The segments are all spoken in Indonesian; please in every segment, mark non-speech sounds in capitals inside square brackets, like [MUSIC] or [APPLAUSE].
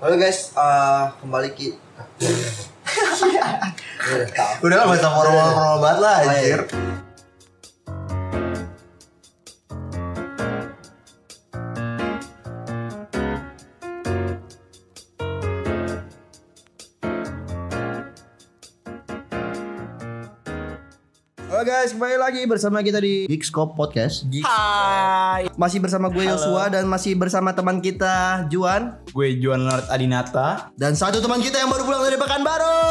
Halo guys, eh, kembali ki. [LAUGHS] Udah lah gak usah formal-formal banget lah Oh, iya. Guys, kembali lagi bersama kita di Geekscope Podcast. Hai, Masih bersama gue Yosua dan masih bersama teman kita Juan gue Juan Lord Adinata. dan satu teman kita yang baru pulang dari Pekanbaru.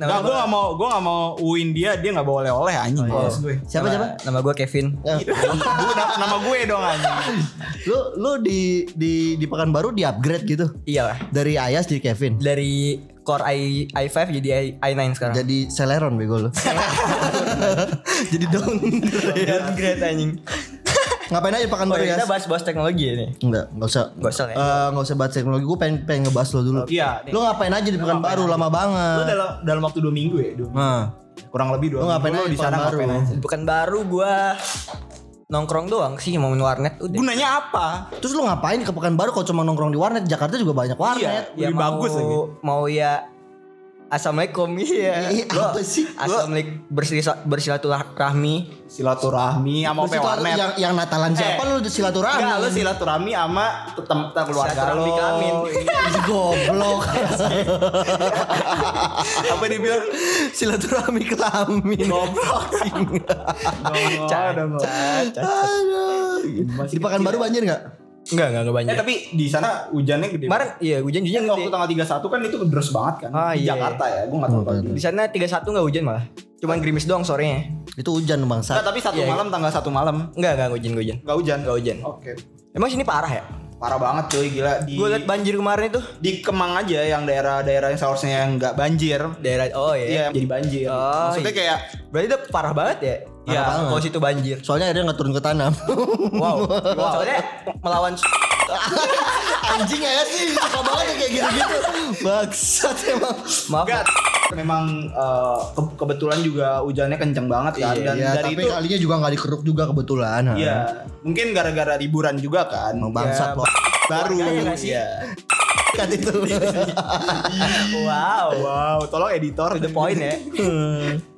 Gak, gue gak mau, gue gak mau uin dia, dia gak bawa oleh-oleh anjing. Males gue. Siapa siapa? Nama gue Kevin. Gue nama, nama gue dong anjing. Lu lu di di di Pekanbaru di upgrade gitu Iya lah. dari Ayas jadi Kevin. Dari Core i i5 jadi i i9 sekarang. Jadi Celeron bego lu. [LAUGHS] jadi downgrade. downgrade anjing. Ngapain aja di Oh, Pekanbaru ya? kita bahas-bahas teknologi ini. Enggak, enggak usah. Nggak usah ya? Eh, nggak usah bahas teknologi. Gue pengen pengen ngebahas lo dulu. Iya, nih. Lu ngapain aja di Pekanbaru lama Lu banget. dalam, dalam waktu 2 minggu ya? Dua, Nah, kurang lebih 2 Lu ngapain minggu. aja di di sana Pekanbaru? ngapain aja? Bukan baru gue nongkrong doang sih mau main warnet udah. Gunanya apa? terus lu ngapain ke Pekanbaru kalau cuma nongkrong di warnet? Jakarta juga banyak warnet. Lebih bagus lagi. Mau ya Assalamualaikum iya. Gua apa sih? Assalamualaikum bersila- bersilaturahmi. Silaturahmi sama itu warnet. yang yang Natalan siapa Eh. lu silaturahmi? Enggak, lu silaturahmi sama tetap keluarga Silaturahmi kelamin. [LAUGHS] Ih, goblok. [LAUGHS] Apa dibilang? silaturahmi kelamin. [LAUGHS] Goblok. Cacat. Aduh. Di Pekanbaru banjir enggak? Enggak, enggak, enggak banyak. Eh tapi di sana hujannya gede. Kemarin iya hujan hujan Kan waktu tanggal 31 kan itu deras banget kan Ah, di iya. Jakarta ya. Gue enggak tahu Oh, iya. di- sana 31 enggak hujan malah. Cuman gerimis doang sorenya. Itu hujan Enggak, bangsa. tapi satu Iya, iya. malam tanggal satu malam Enggak, enggak hujan, enggak hujan. enggak hujan. Enggak hujan. Oke. Emang sini parah ya? Parah banget cuy gila di Gue liat banjir kemarin itu di Kemang aja yang daerah-daerah yang seharusnya yang enggak banjir. daerah oh Iya, iya. jadi banjir. Oh, Maksudnya iya. kayak Berarti udah parah banget ya? Iya. Kalau situ banjir. Soalnya akhirnya nggak turun ke tanam. [LAUGHS] Wow. Soalnya melawan Anjing ya sih, suka banget ya kayak gitu-gitu. Bangsat emang. maaf. Memang eh, ke- kebetulan juga hujannya kenceng banget kan dan Iya, dari tapi itu kalinya juga nggak dikeruk juga kebetulan. ha. Iya, mungkin gara-gara liburan juga kan. Bangsat Ya. Baru. Iya. [LAUGHS] Kan itu. [LAUGHS] Wow. Wow, tolong editor To the point ya. [LAUGHS]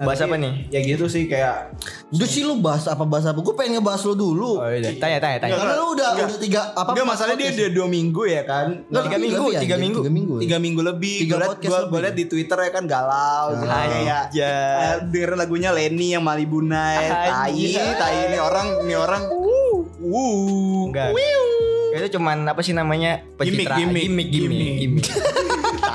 Bahas apa nih? Ya gitu sih kayak Udah sih lu bahas apa bahas apa? Gue pengen ngebahas lo dulu. Oh iya. Tanya tanya tanya. Karena lu udah Enggak. udah tiga apa? Enggak empat masalah dia udah dua minggu ya kan Nggak, tiga minggu, tiga minggu. Tiga minggu. Tiga minggu lebih Tiga Gue liat, podcast gua liat di Twitter ya kan galau gitu. Kayak eh, Dengerin lagunya Lenny yang Malibu Night Tai. Tai ini orang Ini orang Wuh Enggak. Itu cuman apa sih namanya? Gimmick, gimmick, Gimmick. gimmick.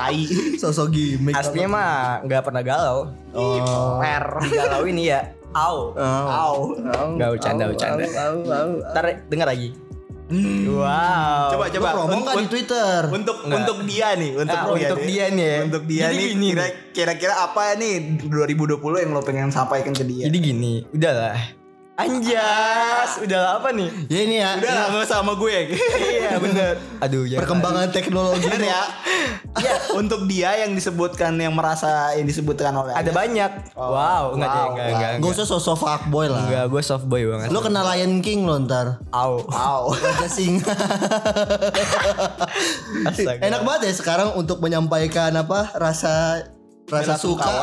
Tai Sosok gimmick. Aslinya mah nggak pernah galau. Oh. Per. Galau ini ya. Au. Au Nggak bercanda, bercanda. Ntar denger lagi. Wow. Coba Lu coba promo Un- nggak di Twitter? Untuk Nggak. untuk dia nih, untuk, Ah, untuk dia nih ya. Untuk dia Jadi nih gini kira- kira-kira apa nih 2020 yang lo pengen sampaikan ke dia? Jadi gini, udahlah. Anjas, udah apa nih? Ya ini ya. Udah usah sama gue. iya bener. Aduh, jangan. Perkembangan teknologi. Bener ya. Iya, untuk dia yang disebutkan yang merasa yang disebutkan oleh Ada banyak. Oh, wow, enggak deh, wow. enggak, enggak. Gak usah sosok fuckboy lah. Enggak, gue soft boy banget. Lu kenal Lion King lo ntar. Au. Wow. Raja singa. Astaga. Enak banget ya sekarang untuk menyampaikan apa rasa rasa Bela suka,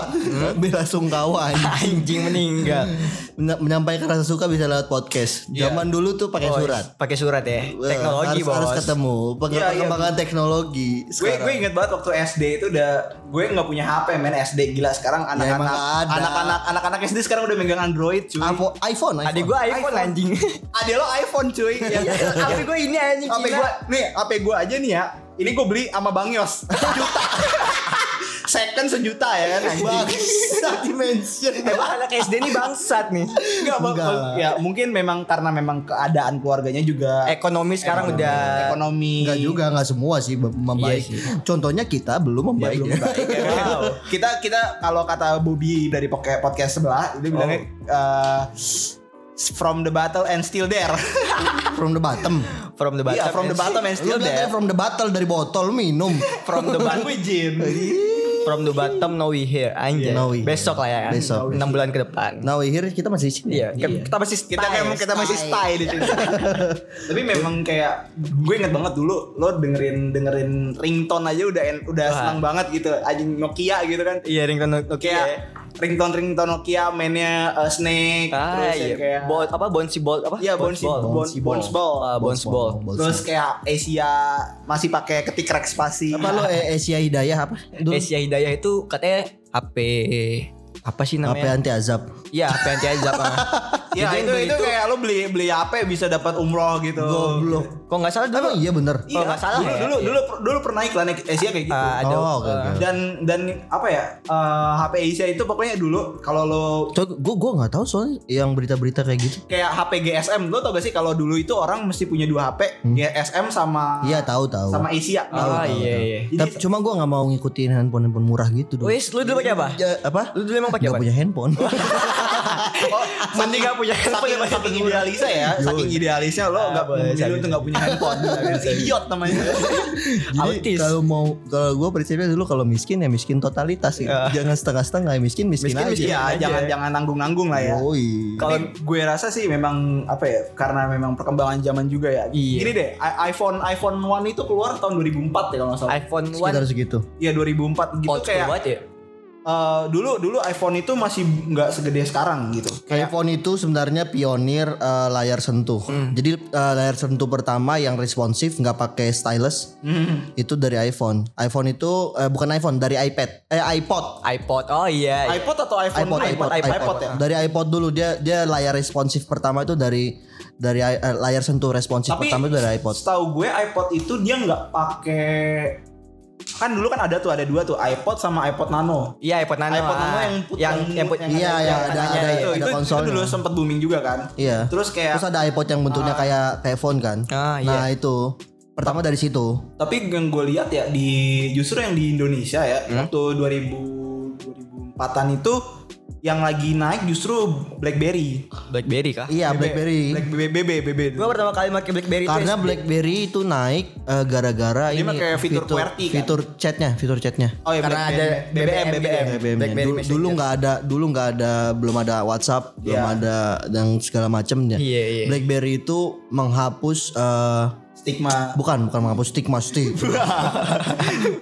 bela sungkawa anjing. [LAUGHS] Anjing meninggal. Men- menyampaikan rasa suka bisa lewat podcast. Iya. Zaman dulu tuh pakai Oh, surat. Pakai surat ya. harus, Teknologi, Bos. harus ketemu. Iya, iya. Perkembangan teknologi. gue sekarang. gue inget banget waktu SD itu udah gue nggak punya HP men SD gila sekarang emang anak-anak ada. anak-anak anak-anak SD sekarang udah megang Android cuy. Iphone, iPhone, iPhone. [LAUGHS] Adik gue iPhone anjing. Ada lo iPhone cuy. Ya, Tapi gue ini anjing HP gue nih HP gue aja nih ya. Ini gue beli sama Bang Yos [LAUGHS] sejuta. Second sejuta ya kan. Bangsat dimension. [LAUGHS] Emang anak SD nih bangsat nih. Enggak, Bang. Enggak. Ya mungkin memang karena memang keadaan keluarganya juga Ekonomi sekarang udah ekonomi Enggak juga, enggak semua sih membaik. Iya sih. Contohnya kita belum membaik. belum ya. baik ya. Wow. kita kita kalau kata Bobby dari podcast sebelah dia bilangnya eh, from the battle and still there. [LAUGHS] From the bottom. from the bottom. Iya, from the bottom and still there. from the battle dari botol minum. from the bottom. gue. From the bottom now we here anjay. Now we here. Besok lah ya. Besok. 6 bulan ke depan. Now we here kita masih di sini. Iya, kan kita masih kita style, memang kita masih style. stay di sini. [LAUGHS] Tapi memang kayak gue inget banget dulu lo dengerin dengerin ringtone aja udah en- udah Wah. senang banget gitu. Anjing Nokia gitu kan. Iya ringtone Nokia. Kayak ringtone ringtone Nokia mainnya uh, Snake Ah terus yang iya. kayak Ball apa bouncy ball apa? Iya, bouncy ball. Bouncy ball. Bounce ball. Ah, bounce ball. Terus kayak Asia masih pakai ketik rek spasi. apa lo eh, Asia Hidayah apa? Dulu Asia Hidayah itu katanya HP apa sih namanya? anti azab? Iya, HP anti azab. ah. [LAUGHS] Ya yang itu beli itu kayak lo beli beli HP bisa dapat umroh gitu. Goblok. Kok nggak salah dulu? Emang iya bener. Iya, nggak salah dulu, ya. dulu, dulu dulu pernah iklan Asia kayak gitu. Ah, ada. Oh, eh, oke. dan dan apa ya eh, HP Asia itu pokoknya dulu kalau lo Coba gue gue nggak tahu soalnya yang berita-berita kayak gitu. kayak HP GSM lo tau gak sih kalau dulu itu orang mesti punya dua HP GSM sama Iya tahu tahu. sama Asia gitu. Ah iya iya. Jadi Tapi cuma gue nggak mau ngikutin handphone handphone murah gitu dong. Wis, lu dulu pakai apa? Ja- apa? Lu dulu emang pakai Gak apa? punya handphone. oh, [LAUGHS] Mending gak punya handphone saking, daripada saking idealisnya ya saking idealisnya lo Ah, nggak untuk bisa. nggak punya handphone [LAUGHS] idiot namanya Jadi [LAUGHS] kalau mau kalau gue prinsipnya dulu kalau miskin ya miskin totalitas sih. Jangan setengah-setengah ya miskin miskin, Miskin, aja. miskin. ya aja. jangan jangan nanggung nanggung lah ya. Kalau gue rasa sih memang apa ya karena memang perkembangan zaman juga ya. Iya. Gini deh, i- iPhone iPhone One itu keluar tahun 2004 ya kalau nggak salah. iPhone Sekitar 1 segitu. Iya 2004 gitu kayak ya. Eh, dulu dulu iPhone itu masih nggak segede sekarang gitu. Kayak iPhone itu sebenarnya pionir eh, layar sentuh. Jadi eh, layar sentuh pertama yang responsif nggak pakai stylus hmm, itu dari iPhone. iPhone itu eh, bukan iPhone dari iPad, eh iPod. iPod. Oh iya. iya. iPod atau iPhone iPod, dulu? iPod, iPod, iPod, ya. Dari iPod dulu dia dia layar responsif pertama itu dari dari eh, layar sentuh responsif Tapi pertama itu dari iPod. setahu gue iPod itu dia nggak pakai kan dulu kan ada tuh ada dua tuh iPod sama iPod Nano. Iya iPod Nano. iPod Nano ah. yang put- yang yang, put- Iya, yang ada- tengahnya ada- itu, ada itu, dulu sempat booming juga kan. Iya. Terus kayak Terus ada iPod yang bentuknya kayak kayak phone kan. Ah, iya. Nah, itu. Pertama dari situ. Tapi yang gue lihat ya di justru yang di Indonesia ya Hmm? waktu 2000 2004-an itu yang lagi naik justru BlackBerry. BlackBerry kah? Iya, BlackBerry. BlackBerry BB BB. Gua pertama kali pakai BlackBerry Karena itu. BlackBerry itu naik eh, gara-gara Dia ini pakai fitur QWERTY kan? fitur chatnya, fitur chatnya. Oh ya Karena BlackBerry. ada BBM BBM. BBM -nya. BlackBerry Dulu, dulu nggak ada, dulu nggak ada, belum ada WhatsApp, belum Iya. ada dan segala macamnya. Iya, iya. BlackBerry itu menghapus eh, Stigma. bukan bukan menghapus stigma stigma. [LAUGHS]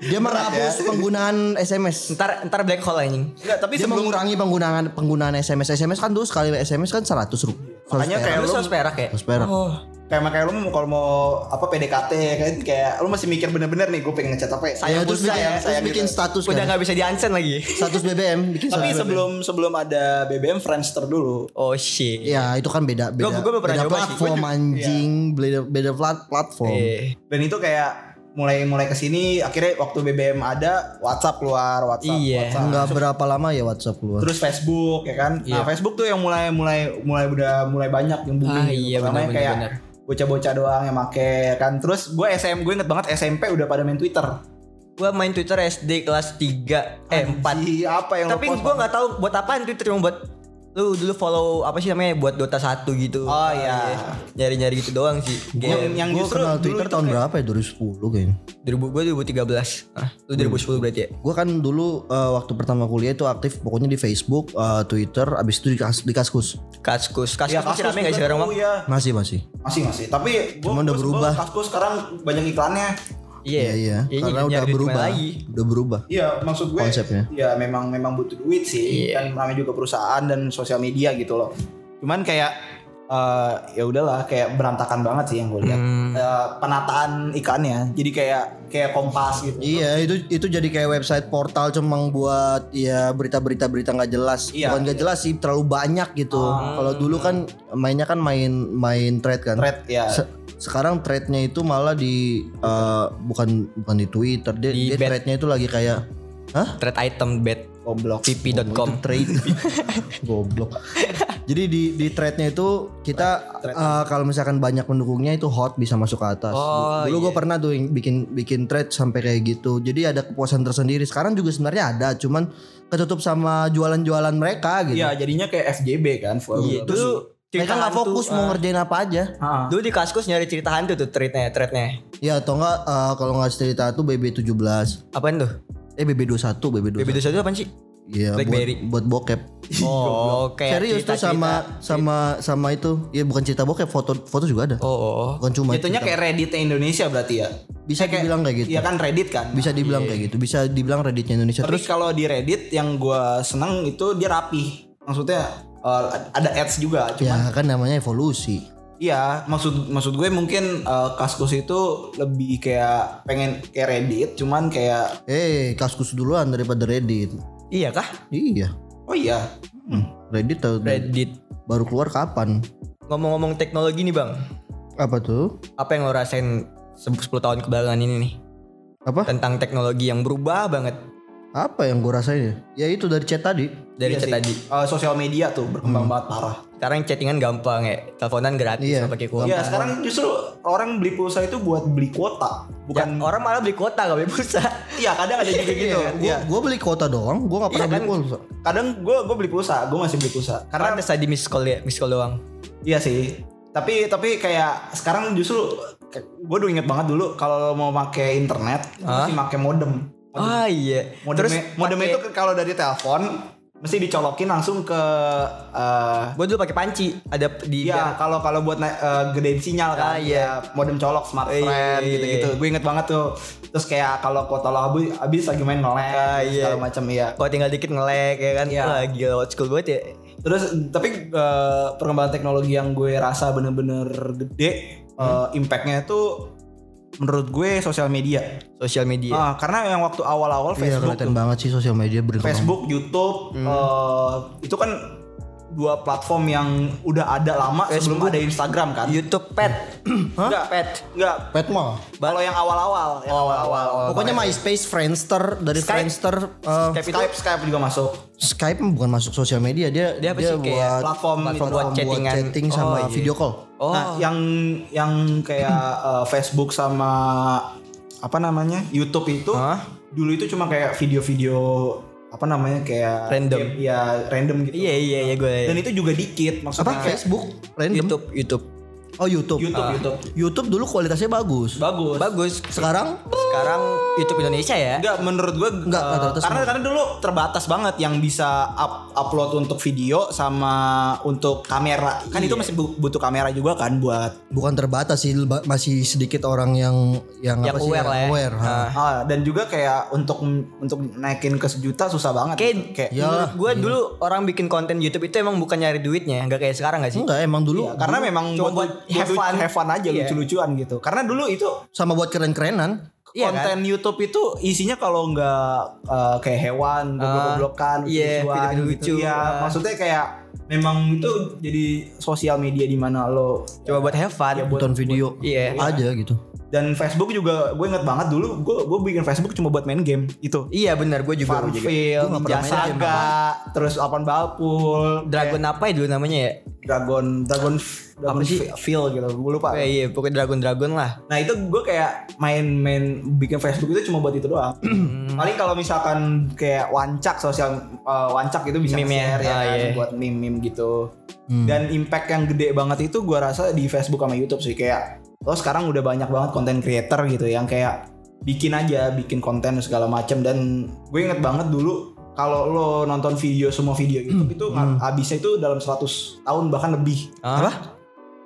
Dia menghapus penggunaan SMS. Ntar ntar black hole anjing. Enggak, tapi Dia sebelum mengurangi penggunaan penggunaan SMS. SMS kan dulu sekali SMS kan 100 rupiah. Makanya kayak Lu lu- 100 perak ya? 100 perak. Oh. Kayak makanya lu mau kalau mau apa PDKT kan kayak lu masih mikir bener-bener nih gue pengen ngechat apa ya. Ya, terus bikin, terus sayang bikin gitu. status Udah kan. nggak bisa di unsend lagi. Status BBM bikin Tapi sebelum sebelum ada BBM Friendster dulu. Oh shit. Ya itu kan beda beda, Gua- gua beda nyoba sih. platform juga- anjing, beda beda plat- platform. Eh. Dan itu kayak mulai mulai ke sini akhirnya waktu BBM ada WhatsApp keluar WhatsApp Iya. WhatsApp. Enggak berapa lama ya WhatsApp keluar. terus Facebook ya kan Iya. nah Facebook tuh yang mulai mulai mulai udah mulai banyak yang booming Ah, gitu. iya, Pertamanya benar, kayak benar, bocah-bocah doang yang make kan. Terus gue SM gue inget banget SMP udah pada main Twitter. Gua main Twitter SD kelas 3 eh 4. Anjing, apa yang Tapi gua nggak tahu buat apaan Twitter cuma buat lu dulu follow apa sih namanya buat Dota 1 gitu. Oh, iya. Nyari-nyari gitu doang sih. Yang- Game. yang Gue justru kenal dulu Twitter tahun kayak- berapa ya? 2010 kayaknya. 2000 gua 2013. Ah, lu 2010 berarti ya? Gue kan dulu eh, waktu pertama kuliah itu aktif pokoknya di Facebook, eh, Twitter, abis itu di, kas- di Kaskus. Kaskus. Kaskus Ya, masih Kaskus rame gak sih sekarang, Bang? ya. Masih masih. masih masih tapi gue Cuman udah berubah. Kaskus sekarang banyak iklannya Iya iya. Iya, Karena udah berubah. lagi. Udah berubah. Iya, maksud gue Konsepnya. ya memang memang butuh duit sih. Iya. Kan namanya juga perusahaan dan sosial media gitu loh. Cuman kayak eh, ya udahlah kayak berantakan banget sih yang gue lihat. Hmm. Eh, penataan ikannya. Jadi kayak kayak kompas gitu. Iya itu itu jadi kayak website portal cuma buat ya berita-berita berita nggak jelas. Iya. Bukan nggak jelas sih terlalu banyak gitu. Kalau dulu kan mainnya kan main main thread kan. Thread ya. Se- sekarang threadnya itu malah di eh, bukan bukan di Twitter dia, Di dia threadnya itu lagi kayak hah Thread item bet Goblok. pp.com. trade goblok [LAUGHS] jadi di di threadnya itu kita eh, kalau misalkan banyak pendukungnya itu hot bisa masuk ke atas Oh, dulu gue iya. pernah tuh bikin bikin thread sampai kayak gitu jadi ada kepuasan tersendiri sekarang juga sebenarnya ada cuman ketutup sama jualan-jualan mereka gitu Iya, jadinya kayak FJB kan. Iya, Terus dulu mereka nggak fokus mau ah. ngerjain apa aja ah, Dulu di Kaskus nyari cerita hantu tuh threadnya, threadnya. ya atau enggak eh, kalau nggak cerita tuh BB17 Apaan tuh? Eh BB21, BB21. BB21 itu apaan sih? Iya, buat, Blackberry. buat bokep. Oh, [LAUGHS] oke. Serius tuh sama sama sama itu. Ya bukan cerita bokep, foto foto juga ada. Oh, oh, oh. Bukan cuma Itunya kayak Reddit Indonesia berarti ya. bisa dibilang kayak gitu. Iya kan Reddit kan. Bisa dibilang kayak gitu. Bisa dibilang Redditnya Indonesia. Terus kalau di Reddit yang gua seneng itu dia rapi. Maksudnya eh, ada ads juga. Cuma ya kan namanya evolusi. Iya, maksud maksud gue mungkin eh, Kaskus itu lebih kayak pengen kayak Reddit, cuman kayak Eh, kaskus duluan daripada Reddit. Iya kah? Iya. oh iya, Hmm, Reddit tahu Reddit. baru keluar kapan? Ngomong-ngomong teknologi nih, Bang. Apa tuh? Apa yang lo rasain se- 10 tahun kebelakangan ini nih? Apa? Tentang teknologi yang berubah banget Apa yang gue rasain ya? Ya itu dari chat tadi. dari Iya chat sih. tadi. Eh, sosial media tuh berkembang banget parah. Sekarang chattingan gampang ya. Teleponan gratis Iya, pakai kuota. Iya, sekarang justru orang beli pulsa itu buat beli kuota, bukan Ya, orang malah beli kuota gak beli pulsa. [LAUGHS] Iya, kadang ada juga gitu. Gue Iya. gua beli kuota doang. Gue nggak pernah Iya beli kan? pulsa. Kadang gue gue beli pulsa, gue masih beli pulsa. Karena Karena ada tadi miss call ya, miss call doang. iya sih. Tapi tapi kayak sekarang justru gue udah inget banget dulu kalau mau pakai internet mesti pakai modem. Ah iya. Modem Terus modem pakai- itu kalau dari telepon mesti dicolokin langsung ke eh gue dulu pakai panci ada di Iya, kalau kalau buat eh, gedein sinyal kan, Ah, iya. ya, modem colok smart Iya, friend iya, gitu-gitu. iya. Gue inget banget tuh. Terus kayak kalau kuota lo habis, habis lagi main nge-lag Ah, iya. segala macam iya. kalau tinggal dikit nge-lag ya kan. Iya. Wah gila old school banget ya. Terus tapi eh, perkembangan teknologi yang gue rasa bener-bener gede Hmm. eh, impactnya itu menurut gue sosial media. Sosial media. Ah, karena yang waktu awal-awal Iya Facebook, kelihatan banget sih sosial media berkembang. Facebook, YouTube, Hmm. eh, itu kan dua platform yang udah ada lama sebelum Facebook. ada Instagram kan. YouTube pet. Enggak, Pet. enggak. Pet mah. Kalau yang awal-awal, yang awal-awal. Pokoknya MySpace, Friendster, dari Skype. Friendster, uh, Skype itu Skype, Skype juga masuk. Skype bukan masuk sosial media dia Dia apa sih, kayak buat Platform, platform itu buat chattingan. chatting sama Oh, iya. video call. Oh. Nah, yang yang kayak [CLEARS THROAT] eh, Facebook sama apa namanya YouTube itu Hah? dulu itu cuma kayak video-video apa namanya kayak Random. ya, ya random gitu. Iya iya iya gue. Dan itu juga dikit maksudnya Apa Facebook? Random. YouTube YouTube. Oh YouTube. YouTube YouTube. YouTube dulu kualitasnya bagus. Bagus. Bagus. Sekarang Sekarang YouTube Indonesia ya. Enggak menurut gue Enggak, eh, rata-rata karena semua. karena dulu terbatas banget yang bisa up, upload untuk video sama untuk kamera. Kan itu masih bu- butuh kamera juga kan buat bukan terbatas sih ba- masih sedikit orang yang yang, Yang apa sih aware lah ya. aware, ha. Ah. Ah, dan juga kayak untuk untuk naikin ke sejuta susah banget. Kayak, gitu. kayak Ya. menurut gue dulu orang bikin konten YouTube itu emang bukan nyari duitnya, nggak kayak sekarang gak sih? Enggak emang dulu Iya, karena memang buat have fun, have fun aja Iya. lucu-lucuan gitu. Karena dulu itu sama buat keren-kerenan. Iya konten YouTube itu isinya kalau nggak eh, kayak hewan, goblok-goblokan, iya, lucu-lucuan video-video gitu. lucu. Iya, Ah. maksudnya kayak memang itu jadi sosial media di mana lo Coba buat have fun. Ya, buat- video Iya. aja gitu. Dan Facebook juga gue inget banget dulu gue gue bikin Facebook cuma buat main game itu. Iya benar, gue juga. Farmville, Ninja Saga, terus Alpan Balpul, Dragon apa ya dulu namanya ya? Dragon Dragon Dragon Apa sih? Feel gitu gue lupa Eh, iya, pokoknya Dragon Dragon lah. nah itu gue kayak main-main bikin Facebook itu cuma buat itu doang Hmm. paling kalau misalkan kayak wancak sosial uh, wancak itu bisa Meme ya? share ya Ah, kan, iya. buat meme-meme gitu Hmm. dan impact yang gede banget itu gue rasa di Facebook sama YouTube sih kayak lo sekarang udah banyak banget konten creator gitu yang kayak bikin aja bikin konten segala macam dan gue inget banget dulu kalau lo nonton video semua video YouTube itu Hmm. habisnya itu dalam 100 tahun bahkan lebih Hah?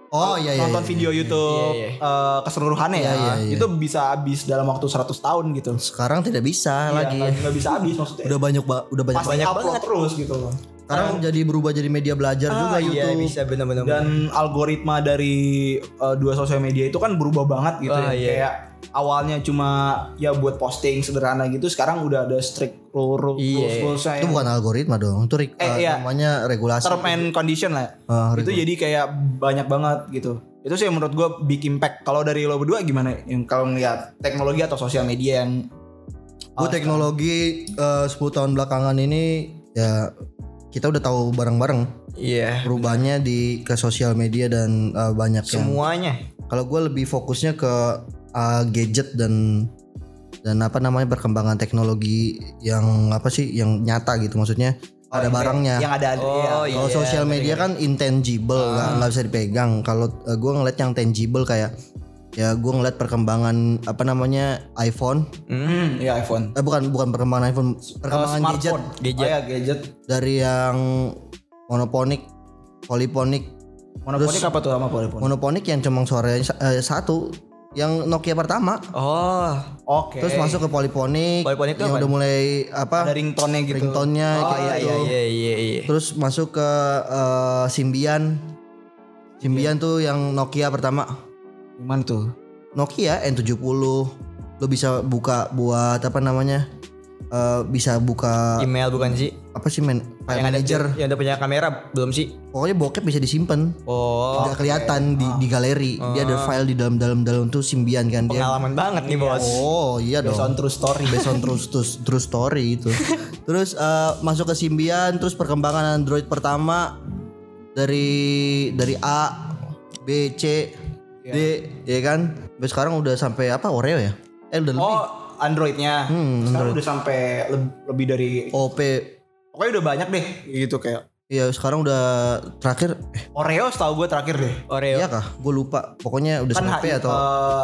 Oh iya iya. nonton iya, video iya. YouTube Iya, iya. eh, keseluruhannya ya Iya, iya, iya. itu bisa habis dalam waktu 100 tahun gitu Sekarang tidak bisa Iya, lagi. nggak bisa habis maksudnya Udah banyak ba- udah banyak pasti banyak upload banget. terus gitu loh Sekarang jadi berubah jadi media belajar Ah, juga Iya YouTube. bisa benar-benar. dan algoritma dari uh, dua sosial media itu kan berubah banget gitu Ah, ya. iya. Kayak awalnya cuma ya buat posting sederhana gitu, sekarang udah ada strict rule Iya. rules Itu bukan algoritma dong, itu re- Eh, uh, iya. namanya regulasi. term and condition lah. Ah, itu jadi kayak banyak banget gitu. Itu sih yang menurut gue big impact. Kalau dari lo berdua gimana? Yang kalau ngeliat teknologi atau sosial media yang Gue teknologi eh, 10 tahun belakangan ini ya kita udah tahu bareng-bareng Iya. perubahannya di ke sosial media dan eh, banyak yang Semuanya. kalau gue lebih fokusnya ke uh, gadget dan dan apa namanya perkembangan teknologi yang apa sih yang nyata gitu maksudnya ada barangnya yang ada Oh, ya. kalau iya, sosial media kan intangible nggak nggak bisa dipegang kalau gue ngeliat yang tangible kayak ya gue ngeliat perkembangan apa namanya iPhone Hmm, ya iPhone. eh bukan bukan perkembangan iPhone perkembangan Eh, gadget smartphone. Oh, ya, gadget. dari yang monoponik polyphonic Monoponik apa tuh sama polyphonic? monoponik yang cuma suaranya sa- eh, satu yang Nokia pertama Oh, Oke. terus masuk ke Polyphonic itu yang apa? udah mulai apa ada ringtone-nya gitu. ringtone-nya Oh, kayak iya, gitu. iya iya iya. terus masuk ke eh, Symbian Symbian tuh yang Nokia pertama Gimana tuh? Nokia N70 lo bisa buka buat apa namanya eh, bisa buka Email bukan sih? apa sih men file Yang ada manager yang udah punya kamera belum sih? pokoknya bokep bisa disimpan Oh, nggak kelihatan di, di galeri dia ada file di dalam dalam dalam tuh Symbian kan dia pengalaman banget nih bos. oh iya dong Based on true story. based on true, true, true story itu. [LAUGHS] terus eh, masuk ke Symbian, terus perkembangan Android pertama dari dari A, B, C, D, ya kan? Sampai sekarang udah sampai apa Oreo ya? Eh udah lebih. Oh, Android-nya. Hmm, Sekarang udah sampai leb- lebih dari OP. pokoknya udah banyak deh gitu kayak Ya sekarang udah terakhir eh, Oreo setahu gue terakhir deh. Oreo. iya kah? Gue lupa. Pokoknya udah Kan sampai atau eh,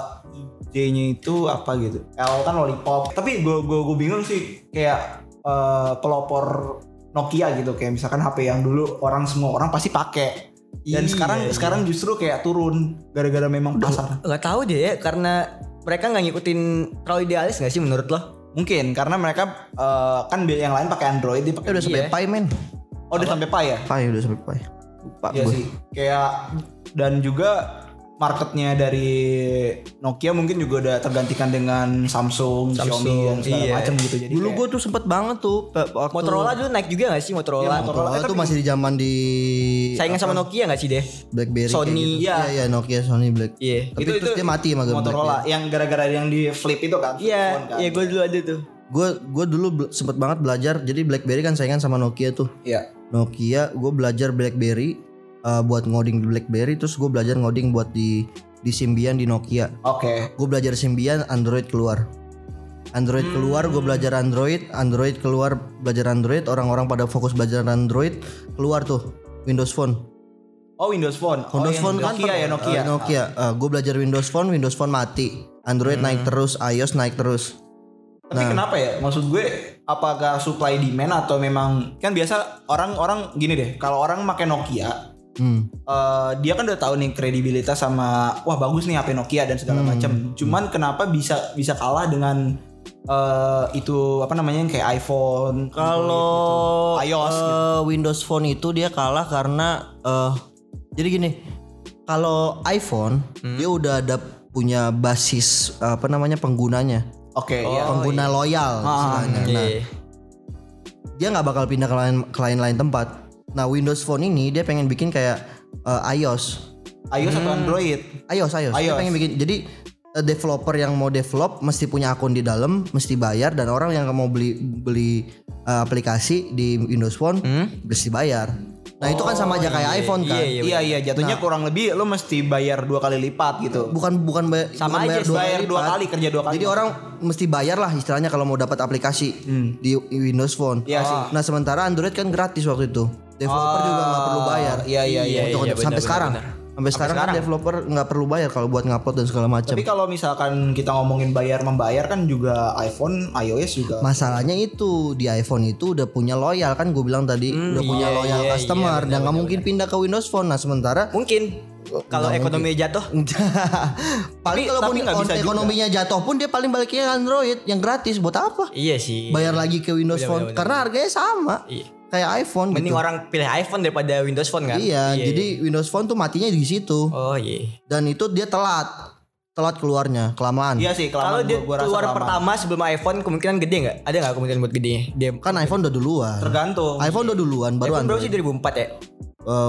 J-nya itu apa gitu. L kan lollipop. Tapi gue gue gue bingung sih kayak eh, pelopor Nokia gitu kayak misalkan HP yang dulu orang semua orang pasti pakai. Dan Iya, sekarang iya. sekarang justru kayak turun gara-gara memang pasar. Gak tahu deh ya karena mereka nggak ngikutin terlalu idealis gak sih menurut lo? Mungkin karena mereka eh, kan yang lain pakai Android dia pakai udah sampai Iya. Pi men. Oh, udah sampai Pi ya? Pi udah sampai Pi. Lupa Iya gue. sih. Kayak dan juga marketnya dari Nokia mungkin juga udah tergantikan dengan Samsung, Samsung, Xiaomi dan segala iya. macam gitu. Jadi Dulu kayak- gue tuh sempet banget tuh waktu Motorola dulu naik juga gak sih Motorola? Iya, Motorola. Motorola tuh masih di zaman di Saingan sama Nokia gak sih deh? BlackBerry Sony. gitu. Iya. Iya iya Nokia Sony Black. Iya. Tapi terus dia mati sama Motorola yang gara-gara yang di flip itu kan. Iya, kan. iya gue dulu ada tuh. Gue gue dulu sempet banget belajar. Jadi BlackBerry kan saingan sama Nokia tuh. Iya. Nokia gue belajar BlackBerry uh, buat ngoding di BlackBerry. Terus gue belajar ngoding buat di di Symbian di Nokia. Oke. Gue belajar Symbian, Android keluar. Android Hmm. keluar, gue belajar Android. Android keluar, belajar Android. Orang-orang pada fokus belajar Android. Keluar tuh Windows Phone. Oh Windows Phone. Oh, Windows yang Phone kan Nokia ya Nokia. uh, Nokia. gue belajar Windows Phone, Windows Phone mati. Android Hmm. naik terus, iOS naik terus. Tapi kenapa ya? Maksud gue apakah supply demand atau memang kan biasa orang-orang gini deh. Kalau orang pakai Nokia, Hmm. eh, dia kan udah tahu nih kredibilitas sama wah bagus nih HP Nokia dan segala macam. Cuman kenapa bisa bisa kalah dengan eh, itu apa namanya yang kayak iPhone Kalau gitu. iOS gitu. eh, Windows Phone itu dia kalah karena eh jadi gini, kalau iPhone Hmm. dia udah ada punya basis apa namanya penggunanya, Oke, ya. pengguna loyal istilahnya. Nah, Iya. dia nggak bakal pindah ke lain ke lain-lain tempat. Nah Windows Phone ini dia pengen bikin kayak eh, iOS, iOS atau Android? iOS, iOS. Dia iOS. pengen bikin jadi eh, developer yang mau develop mesti punya akun di dalam, mesti bayar dan orang yang mau beli beli eh, aplikasi di Windows Phone mesti bayar. Nah itu kan sama aja kayak iPhone kan. iya, Iya iya jatuhnya kurang lebih lo mesti bayar dua kali lipat gitu. Bukan bukan bayar, Sama bukan aja, bayar dua, bayar kali dua kali, kerja dua kali. Jadi orang mesti bayar lah istilahnya kalau mau dapat aplikasi di Windows Phone. Iya sih. Nah sementara Android kan gratis waktu itu. Developer juga nggak perlu bayar. Iya iya iya. Untuk- iya, benar, sampai sekarang. benar. Sampai sekarang kan developer nggak perlu bayar kalau buat ngupload dan segala macam. Tapi kalau misalkan kita ngomongin bayar membayar kan juga iPhone, iOS juga. Masalahnya itu di iPhone itu udah punya loyal kan gue bilang tadi udah punya iya, loyal iya, customer iya, dan nggak mungkin pindah ke Windows Phone. Nah sementara Mungkin kalau ekonomi jatuh [LAUGHS] paling kalau nggak bisa juga. ekonominya jatuh pun dia paling baliknya Android yang gratis buat apa? Iya sih. Bayar lagi ke Windows Bener, Phone bener, karena harganya sama Iya. Kayak iPhone Mending gitu. orang pilih iPhone daripada Windows Phone kan? Iya, jadi Windows Phone tuh matinya di situ Oh iya. dan itu dia telat telat keluarnya kelamaan. Iya sih Kalau kelamaan dia gua, gua rasa keluar kelamaan. pertama sebelum iPhone kemungkinan gede nggak? Ada nggak kemungkinan buat gedenya? Dia Kan iPhone udah duluan. tergantung. iPhone udah duluan baru iPhone berapa Android. sih 2004 ya?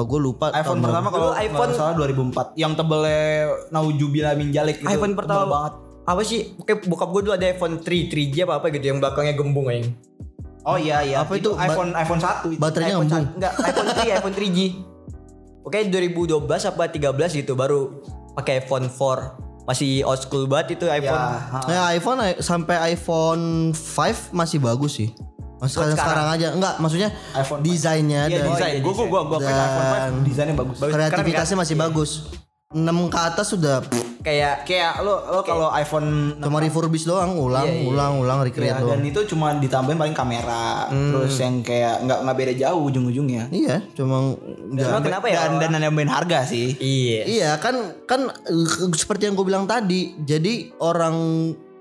gue lupa iPhone tahun pertama berapa. kalau iPhone salah 2004 yang tebelnya naujubila min jalik gitu. iPhone pertama banget. apa sih? Oke, bokap gue dulu ada iPhone 3, 3G apa apa gitu yang belakangnya gembung yang. Oh iya iya. Apa itu itu? iPhone iPhone 1 itu. Baterainya iPhone ngembung. sat- Enggak, iPhone 3, [LAUGHS] iPhone 3G. Oke, 2012 apa 13 gitu baru pakai iPhone 4. Masih old school banget itu Ya, iPhone. ha. Ya iPhone i- sampai iPhone 5 masih bagus sih. Mas sekarang, sekarang aja enggak maksudnya iPhone desainnya Iya dan desain. Gua gua gua gua pakai iPhone 5 desainnya bagus. kreativitasnya masih bagus. 6 ke atas sudah Kayak Kayak lo lo kalau iPhone cuma refurbish doang, ulang, Iya, iya. ulang, ulang, Ya, recreate dan doang. itu cuma ditambahin paling kamera terus yang kayak nggak nggak beda jauh ujung-ujungnya Iya, cuma Cuma kenapa ya? dan dan nambahin harga sih Iya. Iya kan kan eh, seperti yang gue bilang tadi. Jadi orang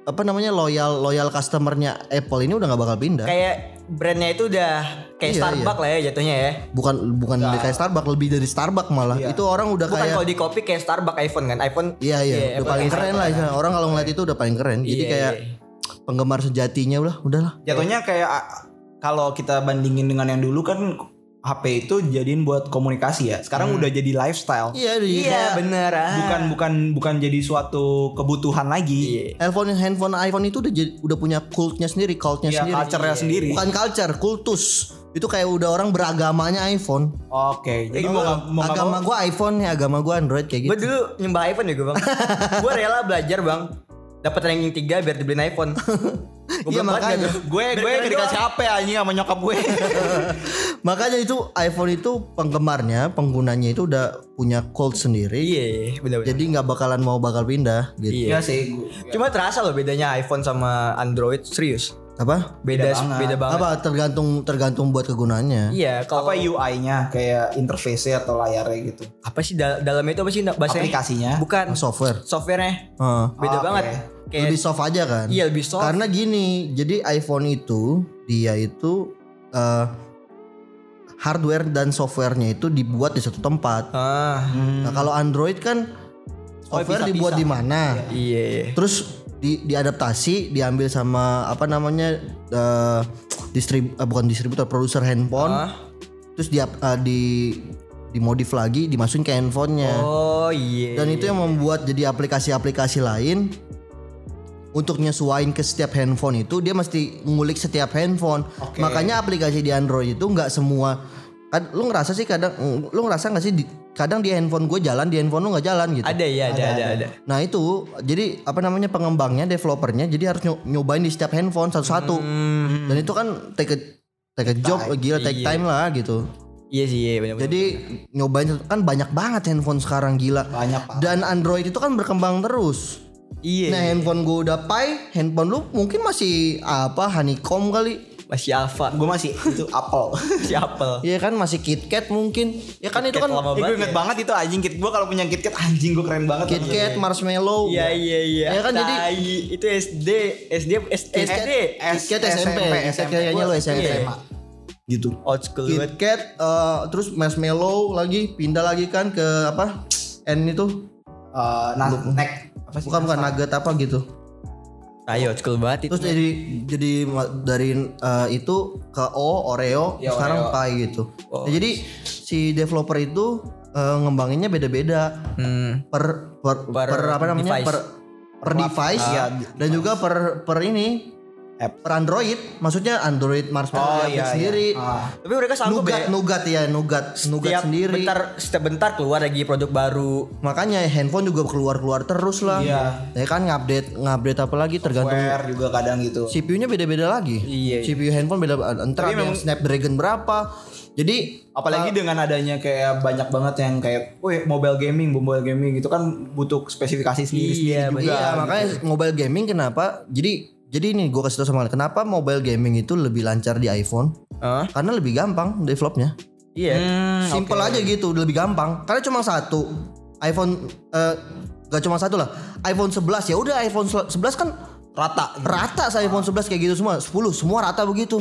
apa namanya loyal loyal customernya Apple ini udah nggak bakal pindah. Kayak brandnya itu udah kayak Iya, Starbucks lah ya jatuhnya ya. Bukan bukan dari kayak Starbucks lebih dari Starbucks malah. Itu orang udah Bukan kayak kalau di kopi kayak Starbucks iPhone kan. iPhone Iya iya, udah Apple paling kayak keren lah. Starbucks. Orang kalau ngeliat itu udah paling keren. Jadi Iya, kayak iya. penggemar sejatinya udah udahlah. jatuhnya kayak kalau kita bandingin dengan yang dulu kan HP itu jadiin buat komunikasi ya sekarang udah jadi lifestyle Iya, Iya kayak bener ah. bukan bukan bukan jadi suatu kebutuhan lagi Iya. handphone handphone iPhone itu udah jadi, udah punya cultnya sendiri, cultnya ya sendiri. culture-nya sendiri Bukan culture, kultus. Itu kayak udah orang beragamanya iPhone. oke jadi Jadi mau nggak- mau nggak agama mau gua iPhone ya, agama gua Android kayak gitu. Gue dulu nyembah iPhone ya gue bang. [LAUGHS] gue rela belajar bang. Dapat ranking 3 biar dibeliin iPhone. [LAUGHS] Iya, bilang, makanya. Gue gue dikasih HP anjing sama nyokap gue [LAUGHS] Makanya itu iPhone itu penggemarnya, penggunanya itu udah punya cult sendiri. Iya bener-bener. Jadi nggak bakalan mau bakal pindah gitu. Iya. Iya sih gua- Cuma terasa loh bedanya iPhone sama Android serius. Apa? Beda Beda beda banget. banget. Apa tergantung tergantung buat kegunaannya. Iya kalau apa UI-nya kayak interface-nya atau layarnya gitu apa sih dal- dalamnya itu apa sih bahasanya? aplikasinya Bukan Software. softwarenya Heeh. beda Oke. banget. Kayak lebih soft aja kan? iya lebih soft. Karena gini, jadi iPhone itu dia itu eh, hardware dan softwarenya itu dibuat di satu tempat. ah Nah kalau Android kan software bisa-bisa. dibuat di mana? iya. iya. Terus di diadaptasi, diambil sama apa namanya eh distrib eh, bukan distributor, produser handphone. Ah. Terus dia eh, di dimodif lagi, dimasukin ke handphonenya. Oh iya. Dan itu yang membuat jadi aplikasi-aplikasi lain untuk nyesuaiin ke setiap handphone itu dia mesti ngulik setiap handphone. Makanya aplikasi di Android itu nggak semua kan lu ngerasa sih kadang lu ngerasa nggak sih di, kadang di handphone gue jalan di handphone lu nggak jalan gitu. ada ya ada ada ada. Nah itu jadi apa namanya pengembangnya developernya jadi harus nyo- nyobain di setiap handphone satu-satu. Dan itu kan take a, take a job gila take time lah gitu. Iya sih iya benar. Jadi nyobain kan banyak banget handphone sekarang gila. banyak pak Dan Android itu kan berkembang terus. Iya. Nah handphone gue udah pai, handphone lu mungkin masih apa honeycomb kali. Masih Alpha. gue masih itu Apple [LAUGHS] Masih Apple. Iya kan masih KitKat mungkin. Ya kan itu kan lama Eh, gue banget inget ya. banget itu anjing kit gue kalau punya KitKat anjing gue keren banget KitKat, Marshmallow. Iya iya iya. Ya kan, jadi- Tai. itu SD SD SD KitKat, SD KitKat SMP, SMP, kayaknya SMP. SMA. gitu old school. KitKat, eh, terus Marshmallow lagi pindah lagi kan ke apa? N itu Eh, nah neck apa sih bukan bukan nugget apa gitu. Ayo school banget itu. Terus jadi jadi dari eh, itu ke O Oreo Ya, sekarang Oreo. Pi gitu. Oh. Nah, jadi si developer itu eh, ngembanginnya beda-beda Hmm. per per, Per per apa namanya device. per per device Iya, dan juga per per ini App. per Android. Maksudnya Android Marshmallow Oh, iya, iya. sendiri. Ah. Tapi mereka sanggup Nugat, ya. nugat ya, nugat, nugat Setiap sendiri. bentar setiap bentar keluar lagi produk baru. Makanya handphone juga keluar-keluar terus lah. Iya. Ya kan ngupdate, ngupdate apa lagi tergantung Software juga kadang gitu CPU-nya beda-beda lagi. Iya. CPU handphone beda entar Tapi ada yang memang- Snapdragon berapa. Jadi apalagi dengan adanya kayak banyak banget yang kayak, wih mobile gaming, mobile gaming itu kan butuh spesifikasi sendiri Iya, juga. iya, gitu. makanya mobile gaming kenapa? Jadi jadi ini gue kasih tau sama kalian, kenapa mobile gaming itu lebih lancar di iPhone? Hah? Karena lebih gampang developnya. Iya. Hmm, Simple aja gitu, lebih gampang. Karena cuma satu iPhone eh gak cuma satu lah. iPhone 11 ya udah iPhone 11 kan rata. rata saya iPhone 11 kayak gitu semua 10 semua rata begitu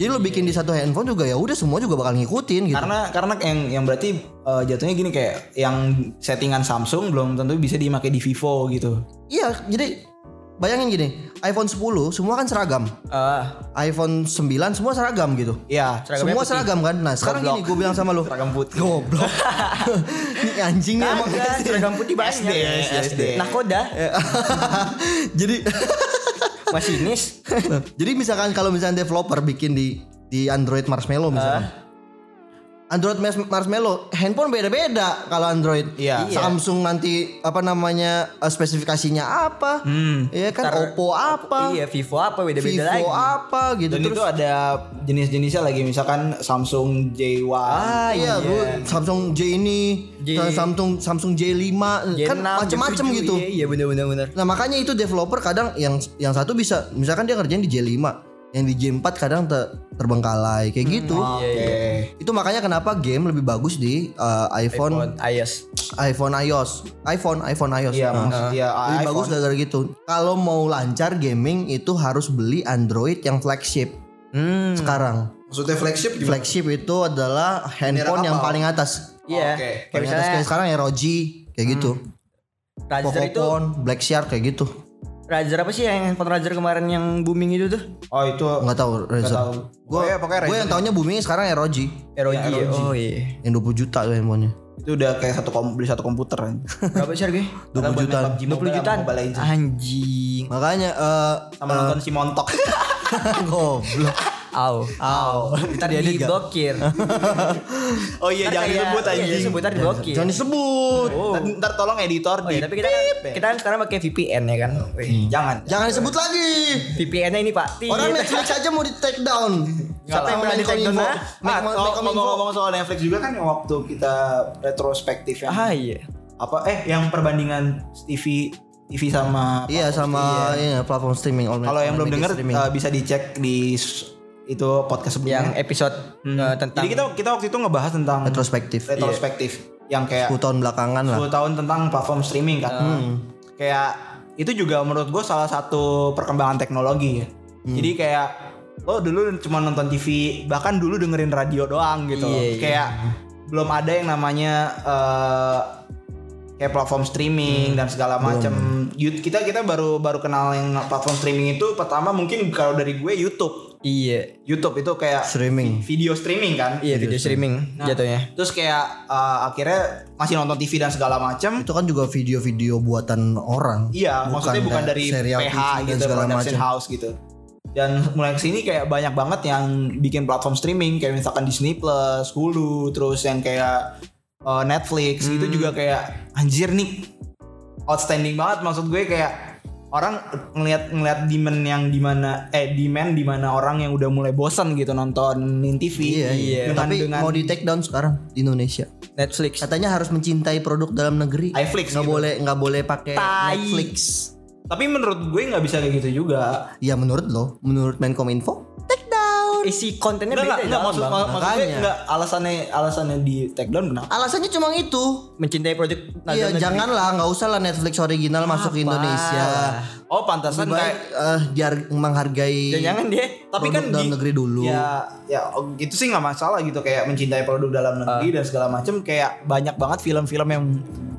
jadi lo bikin di satu handphone juga ya udah semua juga bakal ngikutin gitu Karena karena yang yang berarti eh, jatuhnya gini kayak yang settingan Samsung belum tentu bisa dipakai di Vivo gitu. iya jadi bayangin gini iPhone 10 semua kan seragam Ah, iPhone 9 semua seragam gitu Iya, Seragamnya semua putih. seragam kan nah sekarang Goblok. gini gue bilang sama lo seragam putih. goblok [LAUGHS] ini anjing nih emang Kagak, seragam putih banyak. SD, SD. Nakoda, [LAUGHS] jadi [LAUGHS] masinis. Nah, jadi misalkan kalau misalnya developer bikin di di Android Marshmallow misalkan. Android Marshmallow, handphone beda-beda kalau Android. Iya. Samsung nanti apa namanya eh, spesifikasinya apa? Hmm. Iya kan Ntar- Oppo apa? Iya, Vivo apa beda-beda Vivo lagi. apa gitu Dan terus. itu ada jenis-jenisnya lagi misalkan Samsung J1. Ah, iya, iya. Samsung J ini, J- Samsung Samsung J5 kan J6, macem-macem J7, gitu. Iya, iya benar-benar benar. Nah makanya itu developer kadang yang yang satu bisa misalkan dia ngerjain di J5, yang di J4 kadang ter- terbengkalai kayak gitu. Iya, iya. Oke. Itu makanya kenapa game lebih bagus di uh, iPhone, iPhone iOS. iPhone iOS, iPhone iPhone iOS. Iya, Nah, dia lebih iPhone. bagus gara-gara gitu. Kalau mau lancar gaming itu harus beli Android yang flagship Hmm. sekarang. Maksudnya flagship Flagship itu adalah handphone yang paling atas. Iya. Oke. Kayak Paling atas misalnya kayak sekarang ya ROG kayak gitu. Razer itu Black Shark kayak gitu. Razer apa sih yang handphone Razer kemarin yang booming itu tuh? Oh itu Nggak tahu Razer. tahu. Gue pokoknya gue Razer. yang taunya booming sekarang ya ROG ROG. Ya, ROG. Oh iya. yang 20 juta tuh handphonenya. itu udah kayak satu kom beli satu komputer kan. Berapa sih harganya? [LAUGHS] 20 jutaan. 20 jutaan. Anjing. Makanya eh Sama nonton si Montok. [LAUGHS] goblok. Au. Au. Itu dia diblokir. oh iya jangan disebut Iya, anjing. disebut ntar diblokir. Jangan disebut. Oh. Ntar, ntar tolong editor Oh di iya, tapi kita kita kan sekarang pakai VPN ya kan. Wih, jangan. Jangan disebut lagi. VPN-nya ini Pak. Orang Netflix aja mau di take down. Siapa yang berani take down, ah? Ah, Info. ngomong-ngomong soal Netflix juga kan yang waktu kita retrospektif yang Ah iya. apa eh yang perbandingan TV TV sama Iya sama iya, platform streaming. kalau yang belum streaming. uh, bisa dicek di itu podcast Yang sebelumnya. episode eh, tentang Jadi kita kita waktu itu ngebahas tentang retrospektif. retrospektif yang kayak 10 tahun belakangan lah. 10 tahun tentang platform streaming kan. Kayak itu juga menurut gue salah satu perkembangan teknologi ya. Jadi kayak lo dulu cuma nonton TV, bahkan dulu dengerin radio doang gitu. Iya, iya. Kayak belum ada yang namanya eh, kayak platform streaming dan segala macam. Kita kita baru baru kenal yang platform streaming itu pertama mungkin kalau dari gue YouTube. Iya. YouTube itu kayak Streaming. video streaming kan. Iya, video streaming jatuhnya. Terus kayak eh, akhirnya masih nonton TV dan segala macam. Itu kan juga video-video buatan orang. Iya, maksudnya bukan dari PH TV dan gitu, segala production macam. house gitu. Dan mulai ke sini kayak banyak banget yang bikin platform streaming kayak misalkan Disney Plus, Hulu, terus yang kayak uh, Netflix itu Hmm. juga kayak anjir nih outstanding banget maksud gue kayak orang ngelihat ngelihat demand yang di mana eh demand di mana orang yang udah mulai bosan gitu nontonin TV Iya, iya. dengan Tapi dengan mau di take down sekarang di Indonesia. Netflix. Katanya harus mencintai produk dalam negeri. iFlix Nggak gitu. boleh nggak boleh pakai. Netflix. tapi menurut gue nggak bisa kayak gitu juga Ya menurut lo, menurut Menkominfo, take. Isi kontennya Enggak, beda enggak, maksud, Bang. mak- maksudnya Makanya. enggak alasannya alasannya di take down kenapa? Alasannya cuma itu. mencintai produk Iya, dalam negeri. janganlah, nggak usah lah Netflix original masuk ke Indonesia. Oh, pantasan Lebih kayak eh, biar menghargai Dan jangan dia tapi produk kan dalam di- negeri dulu. Ya, ya oh, itu sih nggak masalah gitu kayak mencintai produk dalam negeri dan segala macam kayak banyak banget film-film yang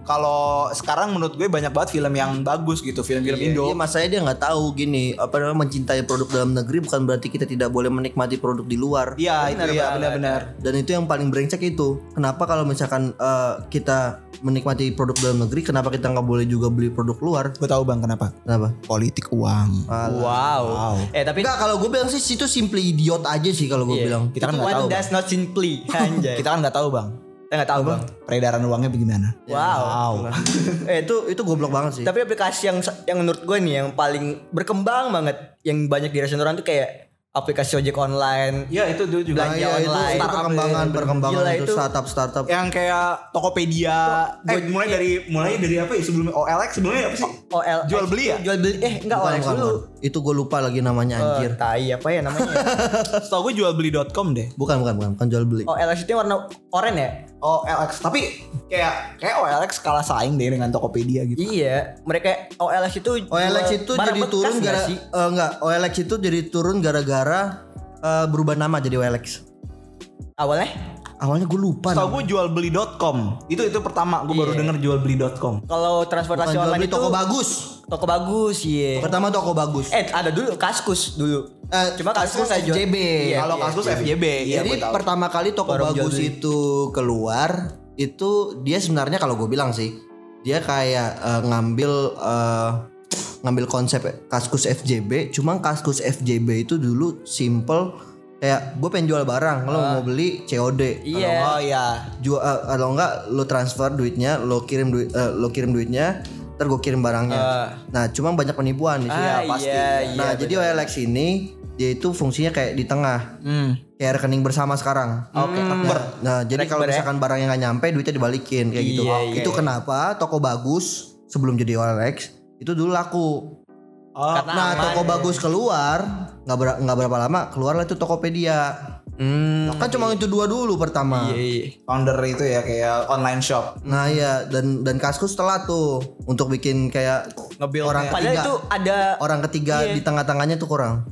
kalau sekarang menurut gue banyak banget film yang bagus gitu, film-film Indo. Iya, mas saya dia nggak tahu gini, apa namanya mencintai produk dalam negeri bukan berarti kita tidak boleh menikmati produk di luar. Iya, itu ya benar-benar. Dan itu yang paling brengsek itu. Kenapa kalau misalkan eh, kita menikmati produk dalam negeri, kenapa kita nggak boleh juga beli produk luar? Gue tahu Bang kenapa? Kenapa? Politik uang. Wow. Eh tapi Enggak, kalau gue bilang sih itu simply idiot aja sih kalau gue Iya. bilang. Kita kan nggak tahu. Bang. does not simply. [LAUGHS] Anjay. Kita kan nggak tahu, Bang. Kita nggak tahu bang. Peredaran uangnya bagaimana? Wow. [LAUGHS] eh itu itu goblok banget sih. Tapi aplikasi yang yang menurut gue nih yang paling berkembang banget, yang banyak dirasain orang tuh kayak aplikasi ojek online. Iya, itu dulu juga. Nah, belanja iya, itu, online. itu Startup perkembangan ya. perkembangan Gila, itu itu. startup startup. yang kayak Tokopedia. eh, mulai dari mulai dari apa ya sebelumnya OLX sebelumnya apa sih? OL Jual beli ya? Jual beli eh enggak Bukan, OLX bukan, dulu. bukan. Itu gue lupa lagi namanya Eh, anjir. tai apa ya namanya? [LAUGHS] Setahu gue jual beli.com deh. Bukan bukan bukan bukan jual beli. OLX itu yang warna oranye ya? OLX tapi kayak kayak OLX kalah saing deh dengan Tokopedia gitu. Iya, mereka OLX itu OLX itu jadi turun gara sih? eh, enggak, OLX itu jadi turun gara-gara eh, berubah nama jadi OLX. Awalnya Awalnya gue lupa. Namanya. gue jual beli.com. Itu itu pertama gue baru Iya. denger jual beli.com. kalau transportasi Bukan online itu toko bagus. Toko bagus, iya. Pertama toko bagus. Eh, ada dulu Kaskus dulu. Eh, Cuma Kaskus Kaskus saya jual- FJB. Iya, Kalau iya, kasus iya. FJB, iya Jadi pertama kali toko Baru bagus itu keluar itu dia sebenarnya kalau gue bilang sih dia kayak eh, ngambil eh, ngambil konsep kaskus FJB cuma kaskus FJB itu dulu simple kayak gue pengen jual barang, lo mau beli COD. Iya. Oh iya. Jual eh, kalau enggak lo transfer duitnya, lo kirim duit eh, lo kirim duitnya, ntar gue kirim barangnya. Nah, cuma banyak penipuan di sini. Ah, pasti. iya, iya. nah, jadi OLX ini dia itu fungsinya kayak di tengah. Hmm. Kayak rekening bersama sekarang. Oke. Nah, nah, jadi kalau ya? misalkan barangnya nggak nyampe, duitnya dibalikin kayak gitu. Iya. Itu kenapa toko bagus sebelum jadi OLX itu dulu laku. Oh, Karena Nah, aman. toko bagus keluar, nggak ber- nggak berapa lama keluarlah itu Tokopedia. Hmm. Kan cuma itu dua dulu pertama. Iya, iya. founder itu ya kayak online shop. Nah ya dan dan Kaskus telat tuh untuk bikin kayak orang Padahal ketiga itu ada orang ketiga Iya. di tengah-tengahnya tuh kurang.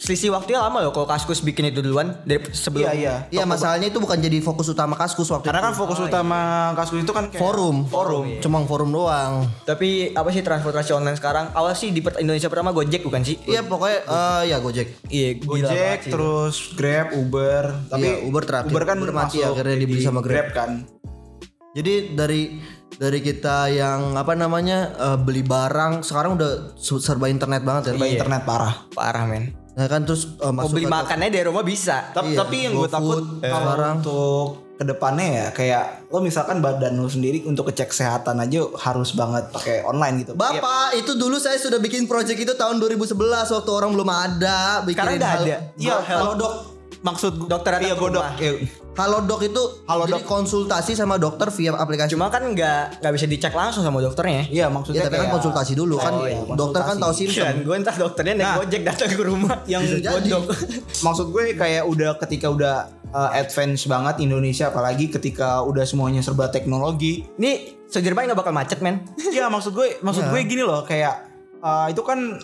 Selisih waktunya lama loh kalau Kaskus bikin itu duluan dari sebelum Iya iya. Iya masalahnya itu bukan jadi fokus utama Kaskus waktu Karena kan itu. fokus utama Kaskus itu kan kayak forum. Forum. Cuma forum doang. Tapi apa sih transportasi online sekarang? Awal sih di Indonesia pertama Gojek bukan sih? Iya pokoknya eh, ya Gojek. Iya, gila Gojek banget sih. terus Grab, Uber. Tapi Iya, Uber terakhir. Uber kan Uber mati masuk akhirnya dibeli di sama Grab. kan. Jadi dari dari kita yang apa namanya eh, beli barang sekarang udah serba internet banget ya. Serba internet parah. Parah men. Nah kan terus eh, Mau masuk beli ke- makannya dari rumah bisa. Tapi, Iya, tapi yang gue takut eh, kalau sekarang. untuk ke depannya ya kayak lo misalkan badan lo sendiri untuk cek kesehatan aja harus banget pakai online gitu. Bapak, itu dulu saya sudah bikin project itu tahun 2011 waktu orang belum ada. Sekarang bikinin udah ada. Iya, kalau dok maksud Dokter datang iya ke dok. rumah. Iya. Halodoc itu Halodoc. jadi konsultasi sama dokter via aplikasi. Cuma kan nggak nggak bisa dicek langsung sama dokternya. Iya ya maksudnya tapi kan konsultasi dulu kan. Oh, iya, dokter kan tahu konsultasi. simptom. Kan gue entah dokternya naik Nah. Gojek datang ke rumah. [LAUGHS] yang bodok. [LAUGHS] Maksud gue kayak udah ketika udah uh, advance banget Indonesia apalagi ketika udah semuanya serba teknologi. Ini Sudirman nggak bakal macet men. Iya maksud gue maksud Iya. gue gini loh kayak uh, itu kan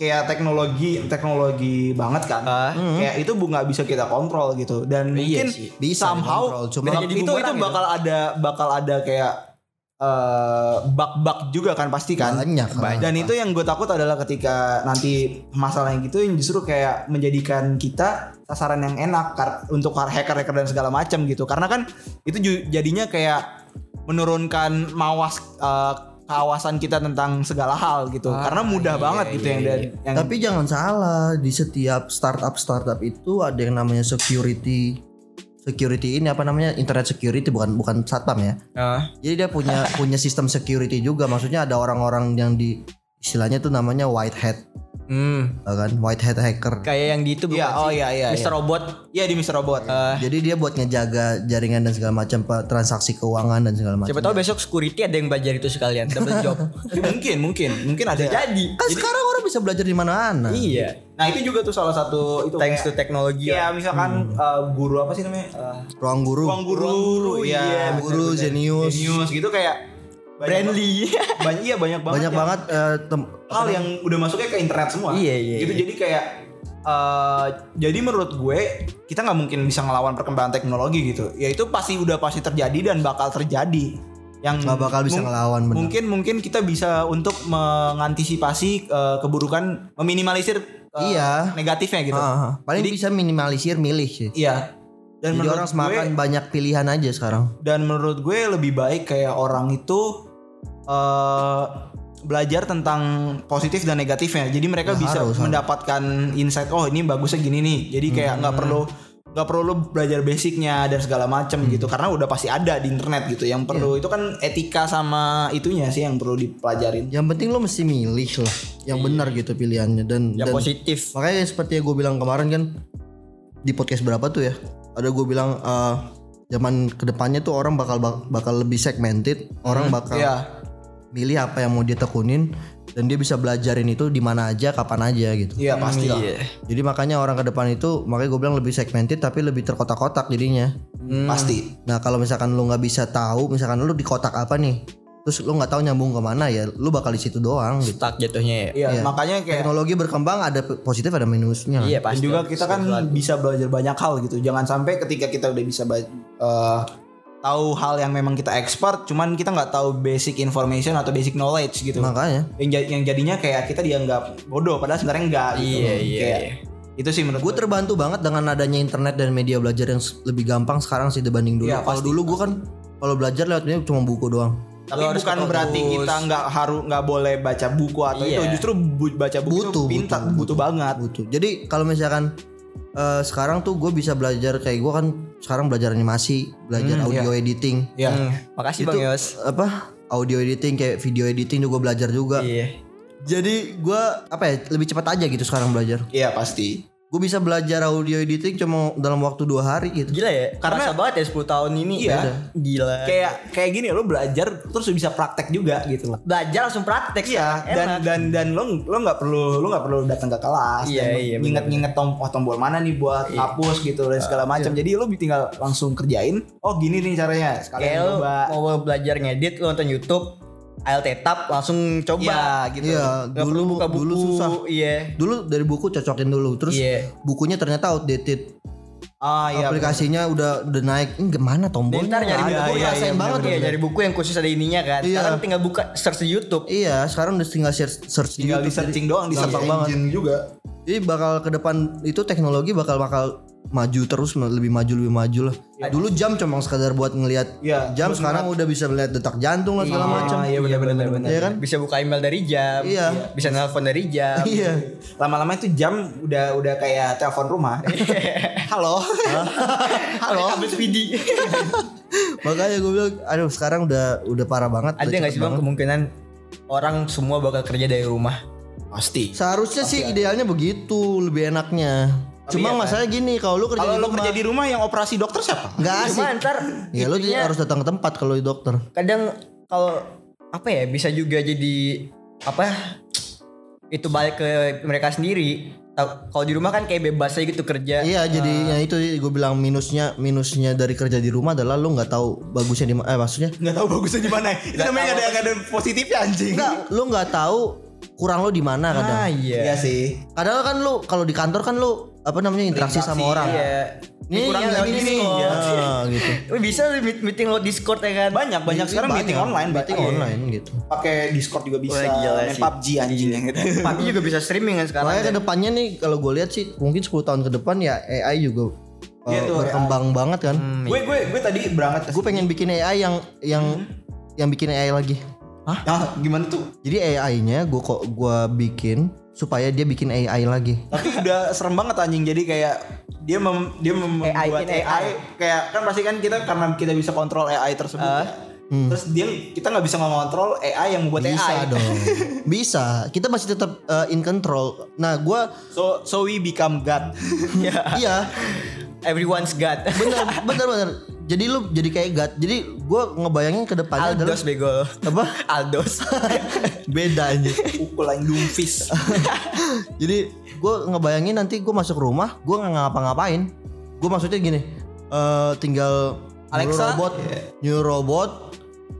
kayak teknologi teknologi banget kan. Ah. Kayak itu bu nggak bisa kita kontrol gitu dan Iya mungkin sih. Bisa somehow cuma itu itu gitu. bakal ada bakal ada kayak eh bug-bug juga kan pasti kan. Banyak, banyak. Dan itu yang gue takut adalah ketika nanti masalah yang gitu yang justru kayak menjadikan kita sasaran yang enak kar- untuk hacker-hacker dan segala macam gitu. Karena kan itu jadinya kayak menurunkan mawas eh, keawasan kita tentang segala hal gitu. Karena mudah iya, banget gitu iya, yang, dan- yang Tapi jangan salah, di setiap startup startup itu ada yang namanya security security ini apa namanya internet security bukan bukan satpam ya. Ah. Jadi dia punya punya sistem security juga. Maksudnya ada orang-orang yang di istilahnya tuh namanya white hat, Hmm. ya kan? White hat hacker. Kayak yang di itu bukan Iya, oh sih? iya, iya, Mr. iya. Robot. Iya di Mr. Robot. Eh, Jadi dia buat ngejaga jaringan dan segala macam Pak, transaksi keuangan dan segala macam. siapa tahu besok security ada yang belajar itu sekalian double job. [LAUGHS] Ya, mungkin mungkin mungkin ada. Jadi. Kan sekarang orang bisa belajar di mana-mana. Iya. Nah itu juga tuh salah satu itu Thanks to kayak, teknologi. ya misalkan uh, guru apa sih namanya? Uh, Ruang guru, ruang guru, iya, Ruang guru, Zenius. Genius gitu kayak Brandly. [LAUGHS] banyak iya banyak banget banyak banget eh, tem- hal yang udah masuknya ke internet semua. Iya, iya, Gitu iya. jadi kayak uh, jadi menurut gue kita nggak mungkin bisa ngelawan perkembangan teknologi gitu. Ya itu pasti udah pasti terjadi dan bakal terjadi. Yang nggak bakal bisa mung- ngelawan bener. Mungkin mungkin kita bisa untuk mengantisipasi uh, keburukan, meminimalisir uh, Iya. negatifnya gitu. Ah, ah. paling Jadi- bisa minimalisir milih sih. Iya. Dan Jadi menurut orang semakin banyak pilihan aja sekarang. dan menurut gue lebih baik kayak orang itu eh belajar tentang positif dan negatifnya. Jadi mereka Ya, bisa harus, mendapatkan insight. Oh ini bagusnya gini nih. Jadi kayak nggak Hmm. perlu nggak perlu belajar basicnya dan segala macam Hmm. gitu. Karena udah pasti ada di internet gitu. Yang perlu Iya. itu kan etika sama itunya sih yang perlu dipelajarin. Yang penting lo mesti milih lah, yang benar gitu pilihannya dan Yang dan positif. makanya seperti yang gue bilang kemarin kan di podcast berapa tuh ya, ada gue bilang eh, zaman ke depannya tuh orang bakal bak- bakal lebih segmented, orang bakal Iya. Milih apa yang mau dia tekunin dan dia bisa belajarin itu di mana aja, kapan aja gitu. Iya pasti lah. Iya. Jadi makanya orang ke depan itu makanya gue bilang lebih segmented tapi lebih terkotak-kotak jadinya. Pasti. Nah kalau misalkan lu nggak bisa tahu, misalkan lu di kotak apa nih, terus lu nggak tahu nyambung ke mana ya, lu bakal di situ doang. Gitu. Stuck jatuhnya ya. Iya, Iya. makanya kayak Teknologi berkembang ada positif ada minusnya. Iya Dan pasti. juga kita kan bisa belajar banyak hal gitu. Jangan sampai ketika kita udah bisa eh, tahu hal yang memang kita expert, cuman kita nggak tahu basic information atau basic knowledge gitu. Makanya. Yang yang jadinya kayak kita dianggap bodoh, padahal sebenarnya enggak. Gitu. Iya, iya, Kayak, iya. Itu sih menurut Gue terbantu banget dengan adanya internet dan media belajar yang lebih gampang sekarang sih dibanding dulu. Iya, kalau dulu gue kan kalau belajar lewatnya cuma buku doang. Tapi harus bukan berarti terus. kita nggak harus nggak boleh baca buku atau Iya. itu justru bu- baca buku Butuh, itu pintar butuh, butuh, banget. Butuh. Jadi kalau misalkan eh, sekarang tuh gue bisa belajar kayak gue kan sekarang belajar animasi, belajar audio editing. Ya. Hmm, makasih Itu Bang Yos. apa? Audio editing kayak video editing tuh gue belajar juga. Iya. Jadi gue apa ya lebih cepat aja gitu sekarang belajar. Iya pasti. Gue bisa belajar audio editing cuma dalam waktu dua hari gitu. Gila ya. Karena- Karena banget ya 10 tahun ini. Iya. Udah. Gila. Kayak kayak gini lo belajar terus lo bisa praktek juga gitu loh. belajar langsung praktek. Iya, Enak. dan dan dan lo lo nggak perlu lo nggak perlu datang ke kelas. Iya, dan iya, Nginget-nginget tom, oh, tombol mana nih buat hapus gitu dan segala macam. Jadi lo tinggal langsung kerjain. Oh gini nih caranya. Kayak Sekalian lu coba. mau belajar ngedit lu nonton YouTube ALT tab langsung coba. Iya gitu. Iya, dulu buka buku. dulu susah. Iya. Dulu dari buku cocokin dulu, terus Iya. bukunya ternyata outdated. Ah iya. Aplikasinya udah udah naik. Ini gimana tombolnya? Ntar nyari buku Gua iya, iya, banget Iya, tuh. nyari buku yang khusus ada ininya kan. Iya. Sekarang tinggal buka search di YouTube. Iya, sekarang udah tinggal search, search di Tinggal di YouTube. searching doang di search gampang banget. juga. Jadi bakal ke depan itu teknologi bakal bakal maju terus lebih maju lebih maju lah. Dulu jam cuma sekadar buat ngelihat Iya, jam sekarang udah bisa melihat detak jantung lah segala macam. iya benar benar benar. Iya kan? Bisa buka email dari jam. Iya. Bisa nelpon dari jam. Iya. Lama-lama itu jam udah udah kayak telepon rumah. [LAUGHS] Halo. [LAUGHS] Halo. Kabel speedy. [LAUGHS] Makanya gue bilang aduh sekarang udah udah parah banget. ada nggak sih bang kemungkinan orang semua bakal kerja dari rumah? Pasti. Seharusnya sih idealnya begitu, lebih enaknya. Cuma masalah gini, kalau lu kerja Kalau di lo rumah kerja di rumah yang operasi dokter siapa? nggak asik. Cuma ntar Ya lu itunya harus datang ke tempat kalau di dokter. kadang kalau apa ya bisa juga jadi apa itu balik ke mereka sendiri. Kalau di rumah kan kayak bebas aja gitu kerja. Iya, jadi ya itu gue bilang minusnya minusnya dari kerja di rumah adalah lu nggak tahu bagusnya di eh maksudnya Nggak tahu bagusnya di mana. Itu namanya nggak ada nggak ada positifnya anjing. enggak lu nggak tahu kurang lu di mana kadang. Ah iya. Iya sih. Kadang kan lu kalau di kantor kan lu apa namanya interaksi sama orang. Iya. Ini kurang yang lewat ini nih. Ah, gitu. [LAUGHS] Bisa meeting lo Discord ya kan? Banyak banyak sekarang Banyak. meeting online. meeting Iya. online gitu. Pakai Discord juga bisa. Wah, gila Main. PUBG anjing yang gitu. [LAUGHS] Tapi juga bisa streaming kan sekarang. Makanya ke depannya nih kalau gue lihat sih mungkin 10 tahun ke depan ya AI juga uh, Iya tuh, berkembang banget kan. Hmm, Gue gue gue tadi berangkat Gue pengen bikin AI yang yang yang bikin AI lagi. Ah, gimana tuh? Jadi AI-nya gue kok gua bikin supaya dia bikin AI lagi. Tapi udah serem banget anjing. Jadi kayak dia mem, dia mem- AI membuat AI, AI. kayak kan pasti kan kita karena kita bisa kontrol AI tersebut. Ah. ya. Terus dia kita nggak bisa mengontrol AI yang membuat Bisa AI. dong. [LAUGHS] Bisa. Kita masih tetap uh, in control. Nah, gua So so we become God. [LAUGHS] iya, [LAUGHS] Everyone's God. bener bener bener. Jadi lu jadi kayak God. Jadi gua ngebayangin ke depannya adalah Aldos bego. apa? [LAUGHS] Aldos. [LAUGHS] Beda aja. Pukulan doomfist. [LAUGHS] Jadi gue ngebayangin nanti gue masuk rumah, gue nggak ngapa-ngapain. Gue maksudnya gini, eh tinggal Alexa? robot, nyuruh robot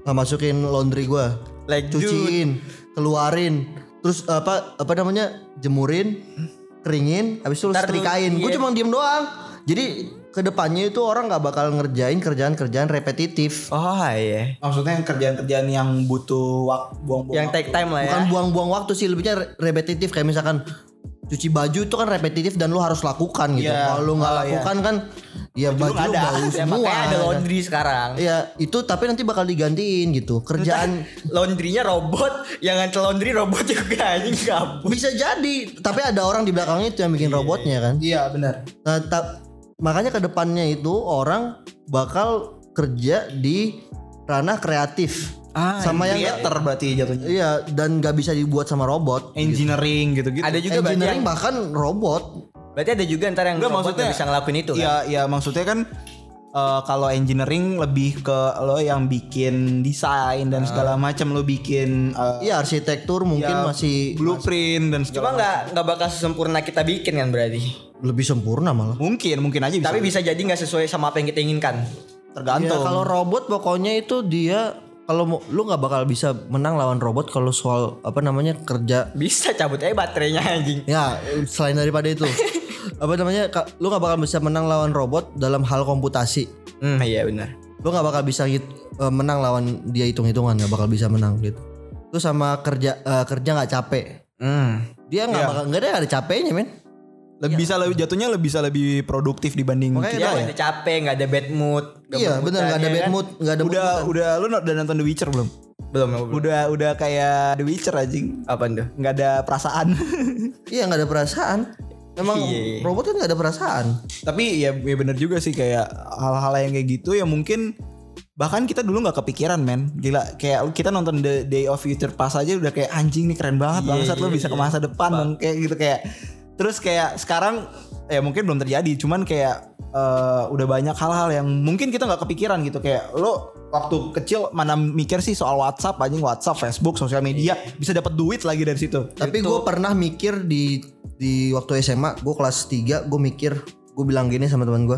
nggak masukin laundry gue, Like dude. cuciin, keluarin, terus apa apa namanya jemurin, keringin, habis itu setrikain. Gue iya. cuma diem doang. Jadi ke depannya itu orang nggak bakal ngerjain kerjaan-kerjaan repetitif. Oh iya. Maksudnya yang kerjaan-kerjaan yang butuh waktu buang-buang. Yang take time lah ya. Bukan buang-buang waktu sih, lebihnya re- repetitif kayak misalkan cuci baju itu kan repetitif dan lu harus lakukan gitu. Iya. Kalau lu nggak Oh, iya. lakukan kan ya baju lu ada. bau Ya, semua. makanya ada laundry sekarang. Iya, itu tapi nanti bakal digantiin gitu. Kerjaan Laundrynya robot, yang ngantel laundry robot juga anjing kabur. bisa jadi, tapi ada orang di belakangnya itu yang bikin robotnya kan. Iya benar. Nah, makanya ke depannya itu orang bakal kerja di ranah kreatif. Ah, Sama yang creator berarti jatuhnya. Iya, dan nggak bisa dibuat sama robot. Engineering gitu-gitu. Ada juga Engineering bahkan robot. berarti ada juga ntar yang Enggak, robot maksudnya- bisa ngelakuin itu kan. Iya, iya maksudnya kan eh, kalau engineering lebih ke lo yang bikin desain dan segala macam lo bikin eh, Iya, arsitektur mungkin ya, masih blueprint dan Cuma segala nggak nggak bakal sesempurna kita bikin kan berarti. lebih sempurna malah. mungkin mungkin aja bisa Tapi bisa jadi nggak sesuai sama apa yang kita inginkan. Ya, tergantung kalau robot pokoknya itu dia kalau mau- lu nggak bakal bisa menang lawan robot kalau soal apa namanya kerja. Bisa cabut aja baterainya anjing. Ya selain daripada itu [LAUGHS] apa namanya lu nggak bakal bisa menang lawan robot dalam hal komputasi. Hmm iya benar. Lu nggak bakal bisa eh, menang lawan dia hitung-hitungan nggak bakal bisa menang gitu. Terus sama kerja eh, kerja nggak capek. Hmm. Dia nggak Iya. bakal nggak ada nggak ada capeknya men. Lebih bisa lebih jatuhnya lebih bisa lebih produktif dibanding Makanya kita ya nggak ada capek, nggak ada bad mood. Iya bener nggak ada kebutuhannya bad kan. mood nggak ada udah mood. udah lu udah nonton The Witcher belum Belum, belum. udah udah kayak The Witcher anjing Apa tuh? nggak ada perasaan [LAUGHS] Iya nggak ada perasaan. Emang Iya. robot kan nggak ada perasaan. Tapi ya, ya bener juga sih kayak hal-hal yang kayak gitu ya mungkin bahkan kita dulu nggak kepikiran men gila kayak kita nonton The Day of Future Past aja udah kayak anjing nih keren banget Iya, bangsat lo iya, bisa ke iya. masa depan dong kayak gitu kayak terus kayak sekarang ya mungkin belum terjadi cuman kayak eh, udah banyak hal-hal yang mungkin kita nggak kepikiran gitu kayak lo waktu kecil mana mikir sih soal WhatsApp anjing WhatsApp Facebook sosial media bisa dapat duit lagi dari situ Tapi gue pernah mikir di di waktu SMA, gue kelas 3, gue mikir, gue bilang gini sama teman gue,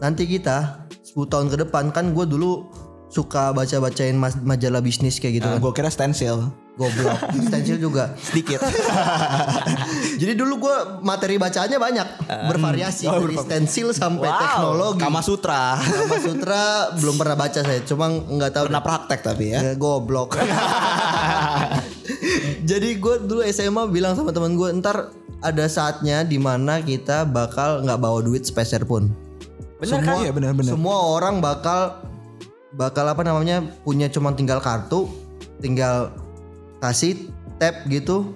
nanti kita 10 tahun ke depan kan gue dulu suka baca-bacain majalah bisnis kayak gitu kan. gue kira stencil Goblok. Stensil juga. sedikit [LAUGHS] Jadi dulu gue materi bacaannya banyak, bervariasi Oh, dari stensil sampai Wow. teknologi. Kama Sutra Kama Sutra [LAUGHS] belum pernah baca saya, cuma nggak tahu. pernah praktek tapi ya Ya, goblok. [LAUGHS] Jadi gue dulu SMA bilang sama teman gue ntar ada saatnya di mana kita bakal nggak bawa duit sepeser pun. Bener semua, kan? Iya, bener, bener. Semua orang bakal bakal apa namanya punya cuma tinggal kartu, tinggal kasih tap gitu,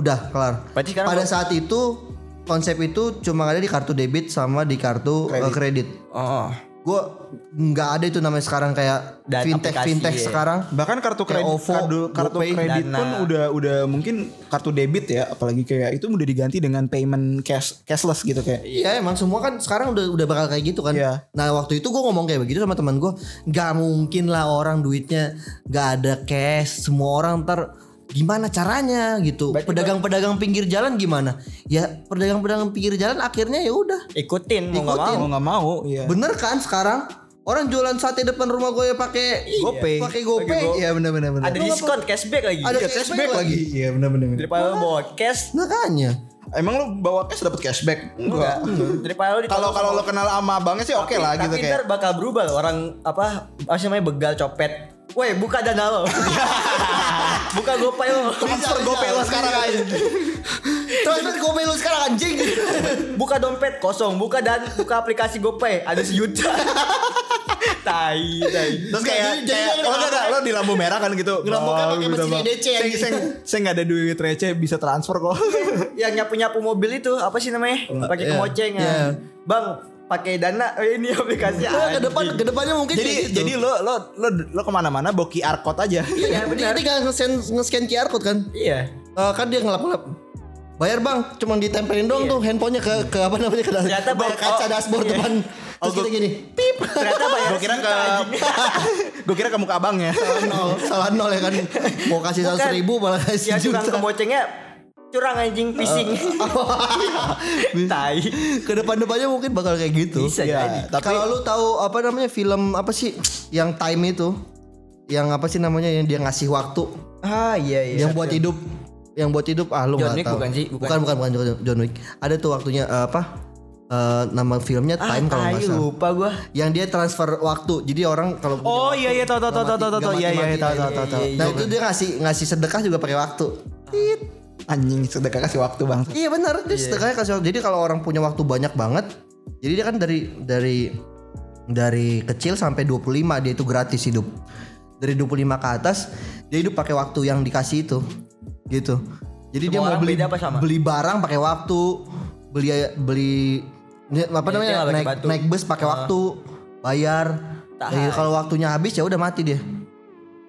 udah kelar. Berarti sekarang Pada saat itu konsep itu cuma ada di kartu debit sama di kartu eh, kredit. Oh. Gue nggak ada itu namanya sekarang kayak Dan fintech aplikasi, fintech ya. sekarang. bahkan kartu Kayak kredit OVO, kartu, kartu GoPay, kredit Dana. pun udah udah mungkin kartu debit ya apalagi kayak itu udah diganti dengan payment cash cashless gitu kayak Iya emang semua kan sekarang udah udah bakal kayak gitu kan. Iya. Nah waktu itu gue ngomong kayak begitu sama teman gue, nggak mungkin lah orang duitnya nggak ada cash. Semua orang ntar gimana caranya gitu. Pedagang-pedagang pinggir jalan gimana? Ya pedagang-pedagang pinggir jalan akhirnya ya udah. Ikutin mau nggak Ikutin. mau. nggak mau ya Bener kan sekarang orang jualan sate depan rumah gue ya pakai GoPay. pakai GoPay. Iya bener bener bener. Ada diskon cashback lagi. Ada Iya, cashback lagi iya benar benar benar. Daripada bawa cash Makanya. emang lu bawa cash dapat cashback enggak daripada lo kalau kalau lo kenal sama abangnya sih oke lah gitu Tapi kayak ntar bakal berubah loh orang apa namanya begal copet. Woi buka dana lo. [LAUGHS] buka gopay lo. transfer GoPay lo sekarang aja Transfer GoPay lu sekarang anjing. [LAUGHS] buka dompet kosong. Buka dan buka aplikasi gopay ada sejuta. [LAUGHS] tai tai. Terus kayak, jadi- jadi kayak dia lo nggak lo di lampu merah kan gitu. Ngerampoknya Oh, pakai gitu, mesin Bang. EDC Saya anjing. saya saya nggak ada duit receh bisa transfer kok. Yang nyapu nyapu mobil itu apa sih namanya? Pakai Iya, kemoceng ya. iya. Bang pakai dana oh, ini [LAUGHS] aplikasi Nah, ke depan ke depannya mungkin jadi gitu. jadi lo lo lo lo ke mana-mana bawa QR code aja. Iya, [LAUGHS] benar. Tinggal nge-scan nge-scan QR code kan. Iya. Eh, kan dia ngelap-ngelap. Bayar bang, cuma ditempelin dong tuh handphonenya ke ke apa namanya ke, Ternyata bayar- kaca oh, dashboard iya. depan. Terus kita gini, pip. Ternyata bayar Gue kira ke [LAUGHS] gue kira ke muka abang ya. salah nol, salah nol ya kan. Mau kasih seratus ribu malah kasih Ya juta. kemocengnya curang anjing phishing. [LAUGHS] tai. Ke depan-depannya mungkin bakal kayak gitu. Bisa Iya, jadi. tapi Kalau lu tahu apa namanya film apa sih yang time itu? Yang apa sih namanya yang dia ngasih waktu, Ah iya iya. yang buat hidup, yang buat hidup ah lu John Wick tahu. bukan sih? Bukan Bukan. bukan bukan John- John Wick. Ada tuh waktunya eh, apa? Eh, nama filmnya Ah, Time kalau nggak salah. lupa gua. Yang dia transfer waktu. Jadi orang kalau Oh iya iya tahu tahu tahu tahu tahu tahu iya iya tahu tahu tahu. Nah itu dia ngasih ngasih sedekah juga pakai waktu. Tit. Anjing sedekah kasih waktu bang. Iya benar, dia sedekahnya kasih waktu. Jadi kalau orang punya waktu banyak banget, jadi dia kan dari dari dari kecil sampai 25 dia itu gratis hidup. Dari 25 ke atas dia hidup pakai waktu yang dikasih itu. Gitu. Jadi Semua dia mau beli apa sama? beli barang pakai waktu, beli beli apa namanya naik batu. naik bus pakai waktu, bayar. Jadi kalau waktunya habis ya udah mati dia.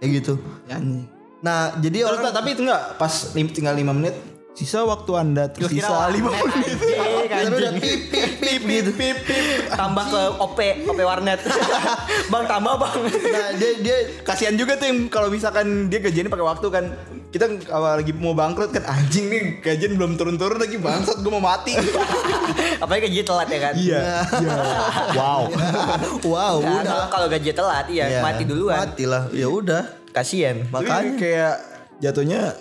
Kayak gitu. Anjing. Nah, jadi Terus, orang tapi itu enggak pas tinggal 5 menit sisa waktu anda tersisa 5 menit. Tapi udah pip pip pip gitu. Pip pip. tambah ke OP OP warnet. [LAUGHS] bang tambah bang. Nah, dia dia Kasihan juga tuh yang kalau misalkan dia gajiannya pakai waktu kan. Kita kalau lagi mau bangkrut kan anjing nih gajian belum turun-turun lagi bangsat gue mau mati. [LAUGHS] Apalagi gaji telat ya kan. Iya. Iya. Wow. [LAUGHS] wow, Nah, udah. kalau- gaji telat iya Iya. mati duluan. Mati lah. Ya udah. Kasian. Makanya kayak jatuhnya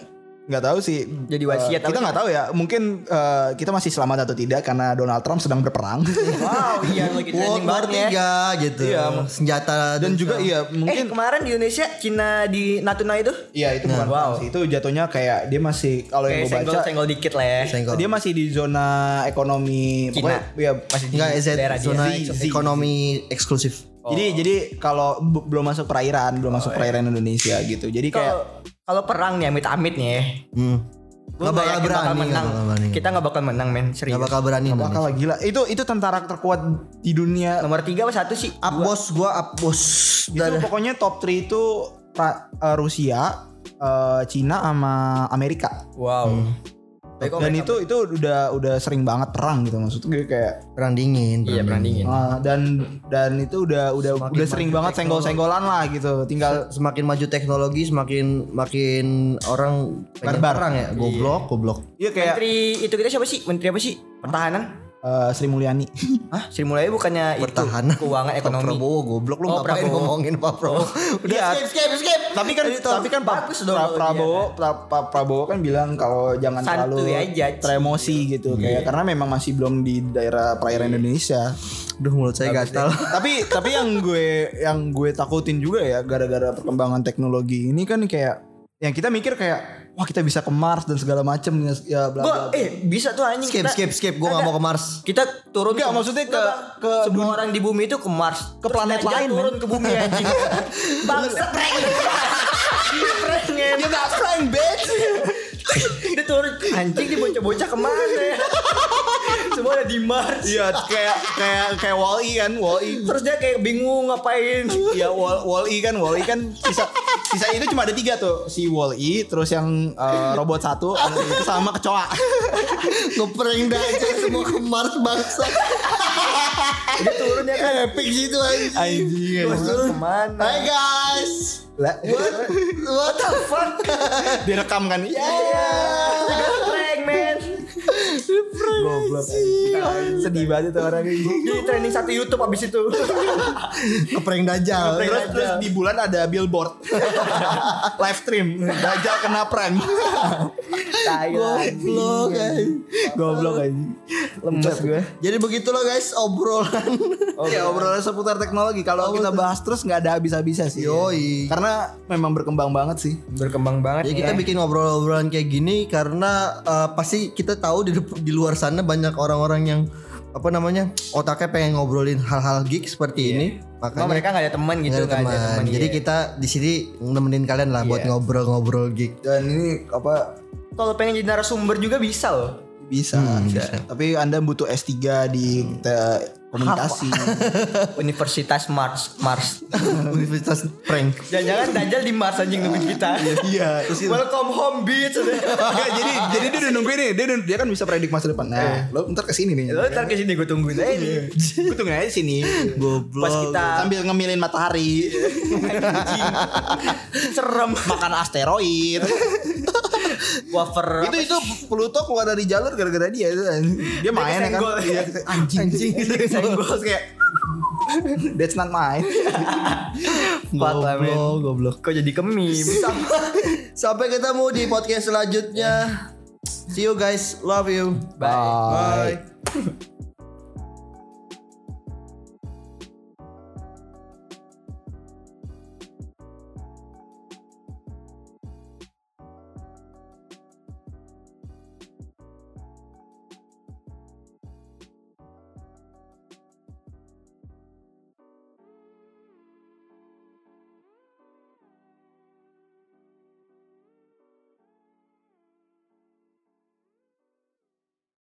nggak tahu sih. Jadi wasiat Eh, kita apa nggak tahu ya. Mungkin eh, kita masih selamat atau tidak karena Donald Trump sedang berperang. Wow, iya lagi [LAUGHS] World trending War banget ya. 3 gitu. Iya. Senjata Dan juga iya Eh mungkin kemarin di Indonesia Cina di Natuna itu Iya itu bukan Wow. sih. Itu jatuhnya kayak dia masih kalau yang gue baca senggol dikit lah ya. Senggol. dia masih di zona ekonomi Cina. pokoknya ya Masih di Enggak, Z, daerah dia. zona Z, Z. ekonomi eksklusif. Jadi jadi kalau belum masuk perairan, belum masuk perairan Indonesia gitu. Jadi kayak Kalau perang nih amit-amit nih ya. Hmm. Gua Nggak bakal berani, menang. nggak bakal berani. Kita nggak bakal menang men serius. Gak bakal berani Bakal Indonesia. lah gila. Itu itu tentara terkuat di dunia. Nomor tiga apa satu sih? Up bos gua up bos. Itu Dan pokoknya top 3 itu pra- eh, Rusia, eh, Cina sama Amerika. Wow. Hmm. Tapi kok Dan itu itu udah udah sering banget perang gitu maksud gue kayak perang dingin. iya perang dingin. ah, dan dan itu udah udah Semakin udah sering banget senggol-senggolan lah gitu. Tinggal Semakin maju teknologi semakin makin orang Barbar. perang ya. Goblok, goblok. iya kayak Menteri itu kita siapa sih? Menteri apa sih? Pertahanan? Eh, Sri Mulyani. [LAUGHS] Hah? Sri Mulyani bukannya Pertahanan. itu keuangan Pak ekonomi. Prabowo goblok lu Oh, ngapain Prabowo. ngomongin Pak Prabowo. Udah Iya. skip skip skip. tapi kan Editor. tapi kan Pak Pra- Prabowo Pra- Pak Prabowo kan bilang kalau jangan Santuy terlalu aja. teremosi gitu kayak karena memang masih belum di daerah perairan Indonesia. Duh mulut saya gatal. [LAUGHS] tapi tapi yang gue yang gue takutin juga ya gara-gara perkembangan teknologi ini kan kayak yang kita mikir kayak wah kita bisa ke Mars dan segala macem ya ya bla Gua bla. eh bisa tuh anjing Skip kita- skip skip gua gak mau ke Mars. Kita turun Enggak, maksudnya ke- ke semua orang di bumi itu ke Mars, Ke Terus planet lain, turun ke bumi anjing. [LAUGHS] Bangsa prank. Dia prank bitch. [LAUGHS] Dia turun anjing di bocah-bocah ke mana ya? [LAUGHS] Semua ada di Mars. Iya kayak kayak kayak Wall-E kan Wall-E. Terus dia kayak bingung ngapain. [LAUGHS] Ya Wall Wall-E kan Wall-E kan sisa sisa itu cuma ada tiga tuh si Wall-E terus yang eh, robot satu itu sama kecoa. Ngeprank aja semua ke Mars bangsa. Dia turun ya kan. Epic sih itu anjing. Anjing. Terus turun ke mana? Hai guys. What what the fuck? direkam kan. Ya. Dia prank man. Goblok. Sedih banget tuh orang ini. Jadi trending satu YouTube abis itu. [LAUGHS] Ngeprank Dajjal. Terus, terus di bulan ada billboard. [LAUGHS] Live stream. Dajjal kena prank. Goblok anjing. goblok aja lemes gue. Jadi begitulah guys obrolan. ya obrolan seputar teknologi. Kalau kita bahas terus nggak ada habis-habisnya sih. Yoi. karena memang berkembang banget sih. Berkembang banget Ya kita bikin ngobrol-ngobrolan kayak gini karena eh, pasti kita tahu di di luar sana banyak orang-orang yang apa namanya otaknya pengen ngobrolin hal-hal geek seperti ini. Cuma Makanya mereka gak ada teman gitu nggak ada nggak teman. teman, Jadi iya. kita di sini nemenin kalian lah buat Iya. ngobrol-ngobrol geek. dan ini apa kalau pengen jadi narasumber juga bisa loh. bisa, bisa. tapi anda butuh S3 di te- komunikasi. Universitas Mars Mars. [LAUGHS] Universitas prank. Jangan-jangan Dajjal di Mars anjing nungguin kita. iya terus itu- Welcome home bitch. [LAUGHS] Jadi jadi dia udah nungguin nih. Dia dia kan bisa predik masa depan. Nah lo ntar ke sini nih. Lo ntar ke sini gue tungguin aja nih. gue tungguin aja sini. Goblok. Pas kita sambil ngemilin matahari. [LAUGHS] Serem. Makan asteroid wafer itu itu Pluto keluar dari jalur gara-gara dia itu dia main ya kan. Iya, [LAUGHS] anjing anjing Terus kayak that's not mine. Goblok, goblok. kok jadi kemim. [LAUGHS] Sampai ketemu di podcast selanjutnya. See you guys. Love you. Bye. Bye. [LAUGHS]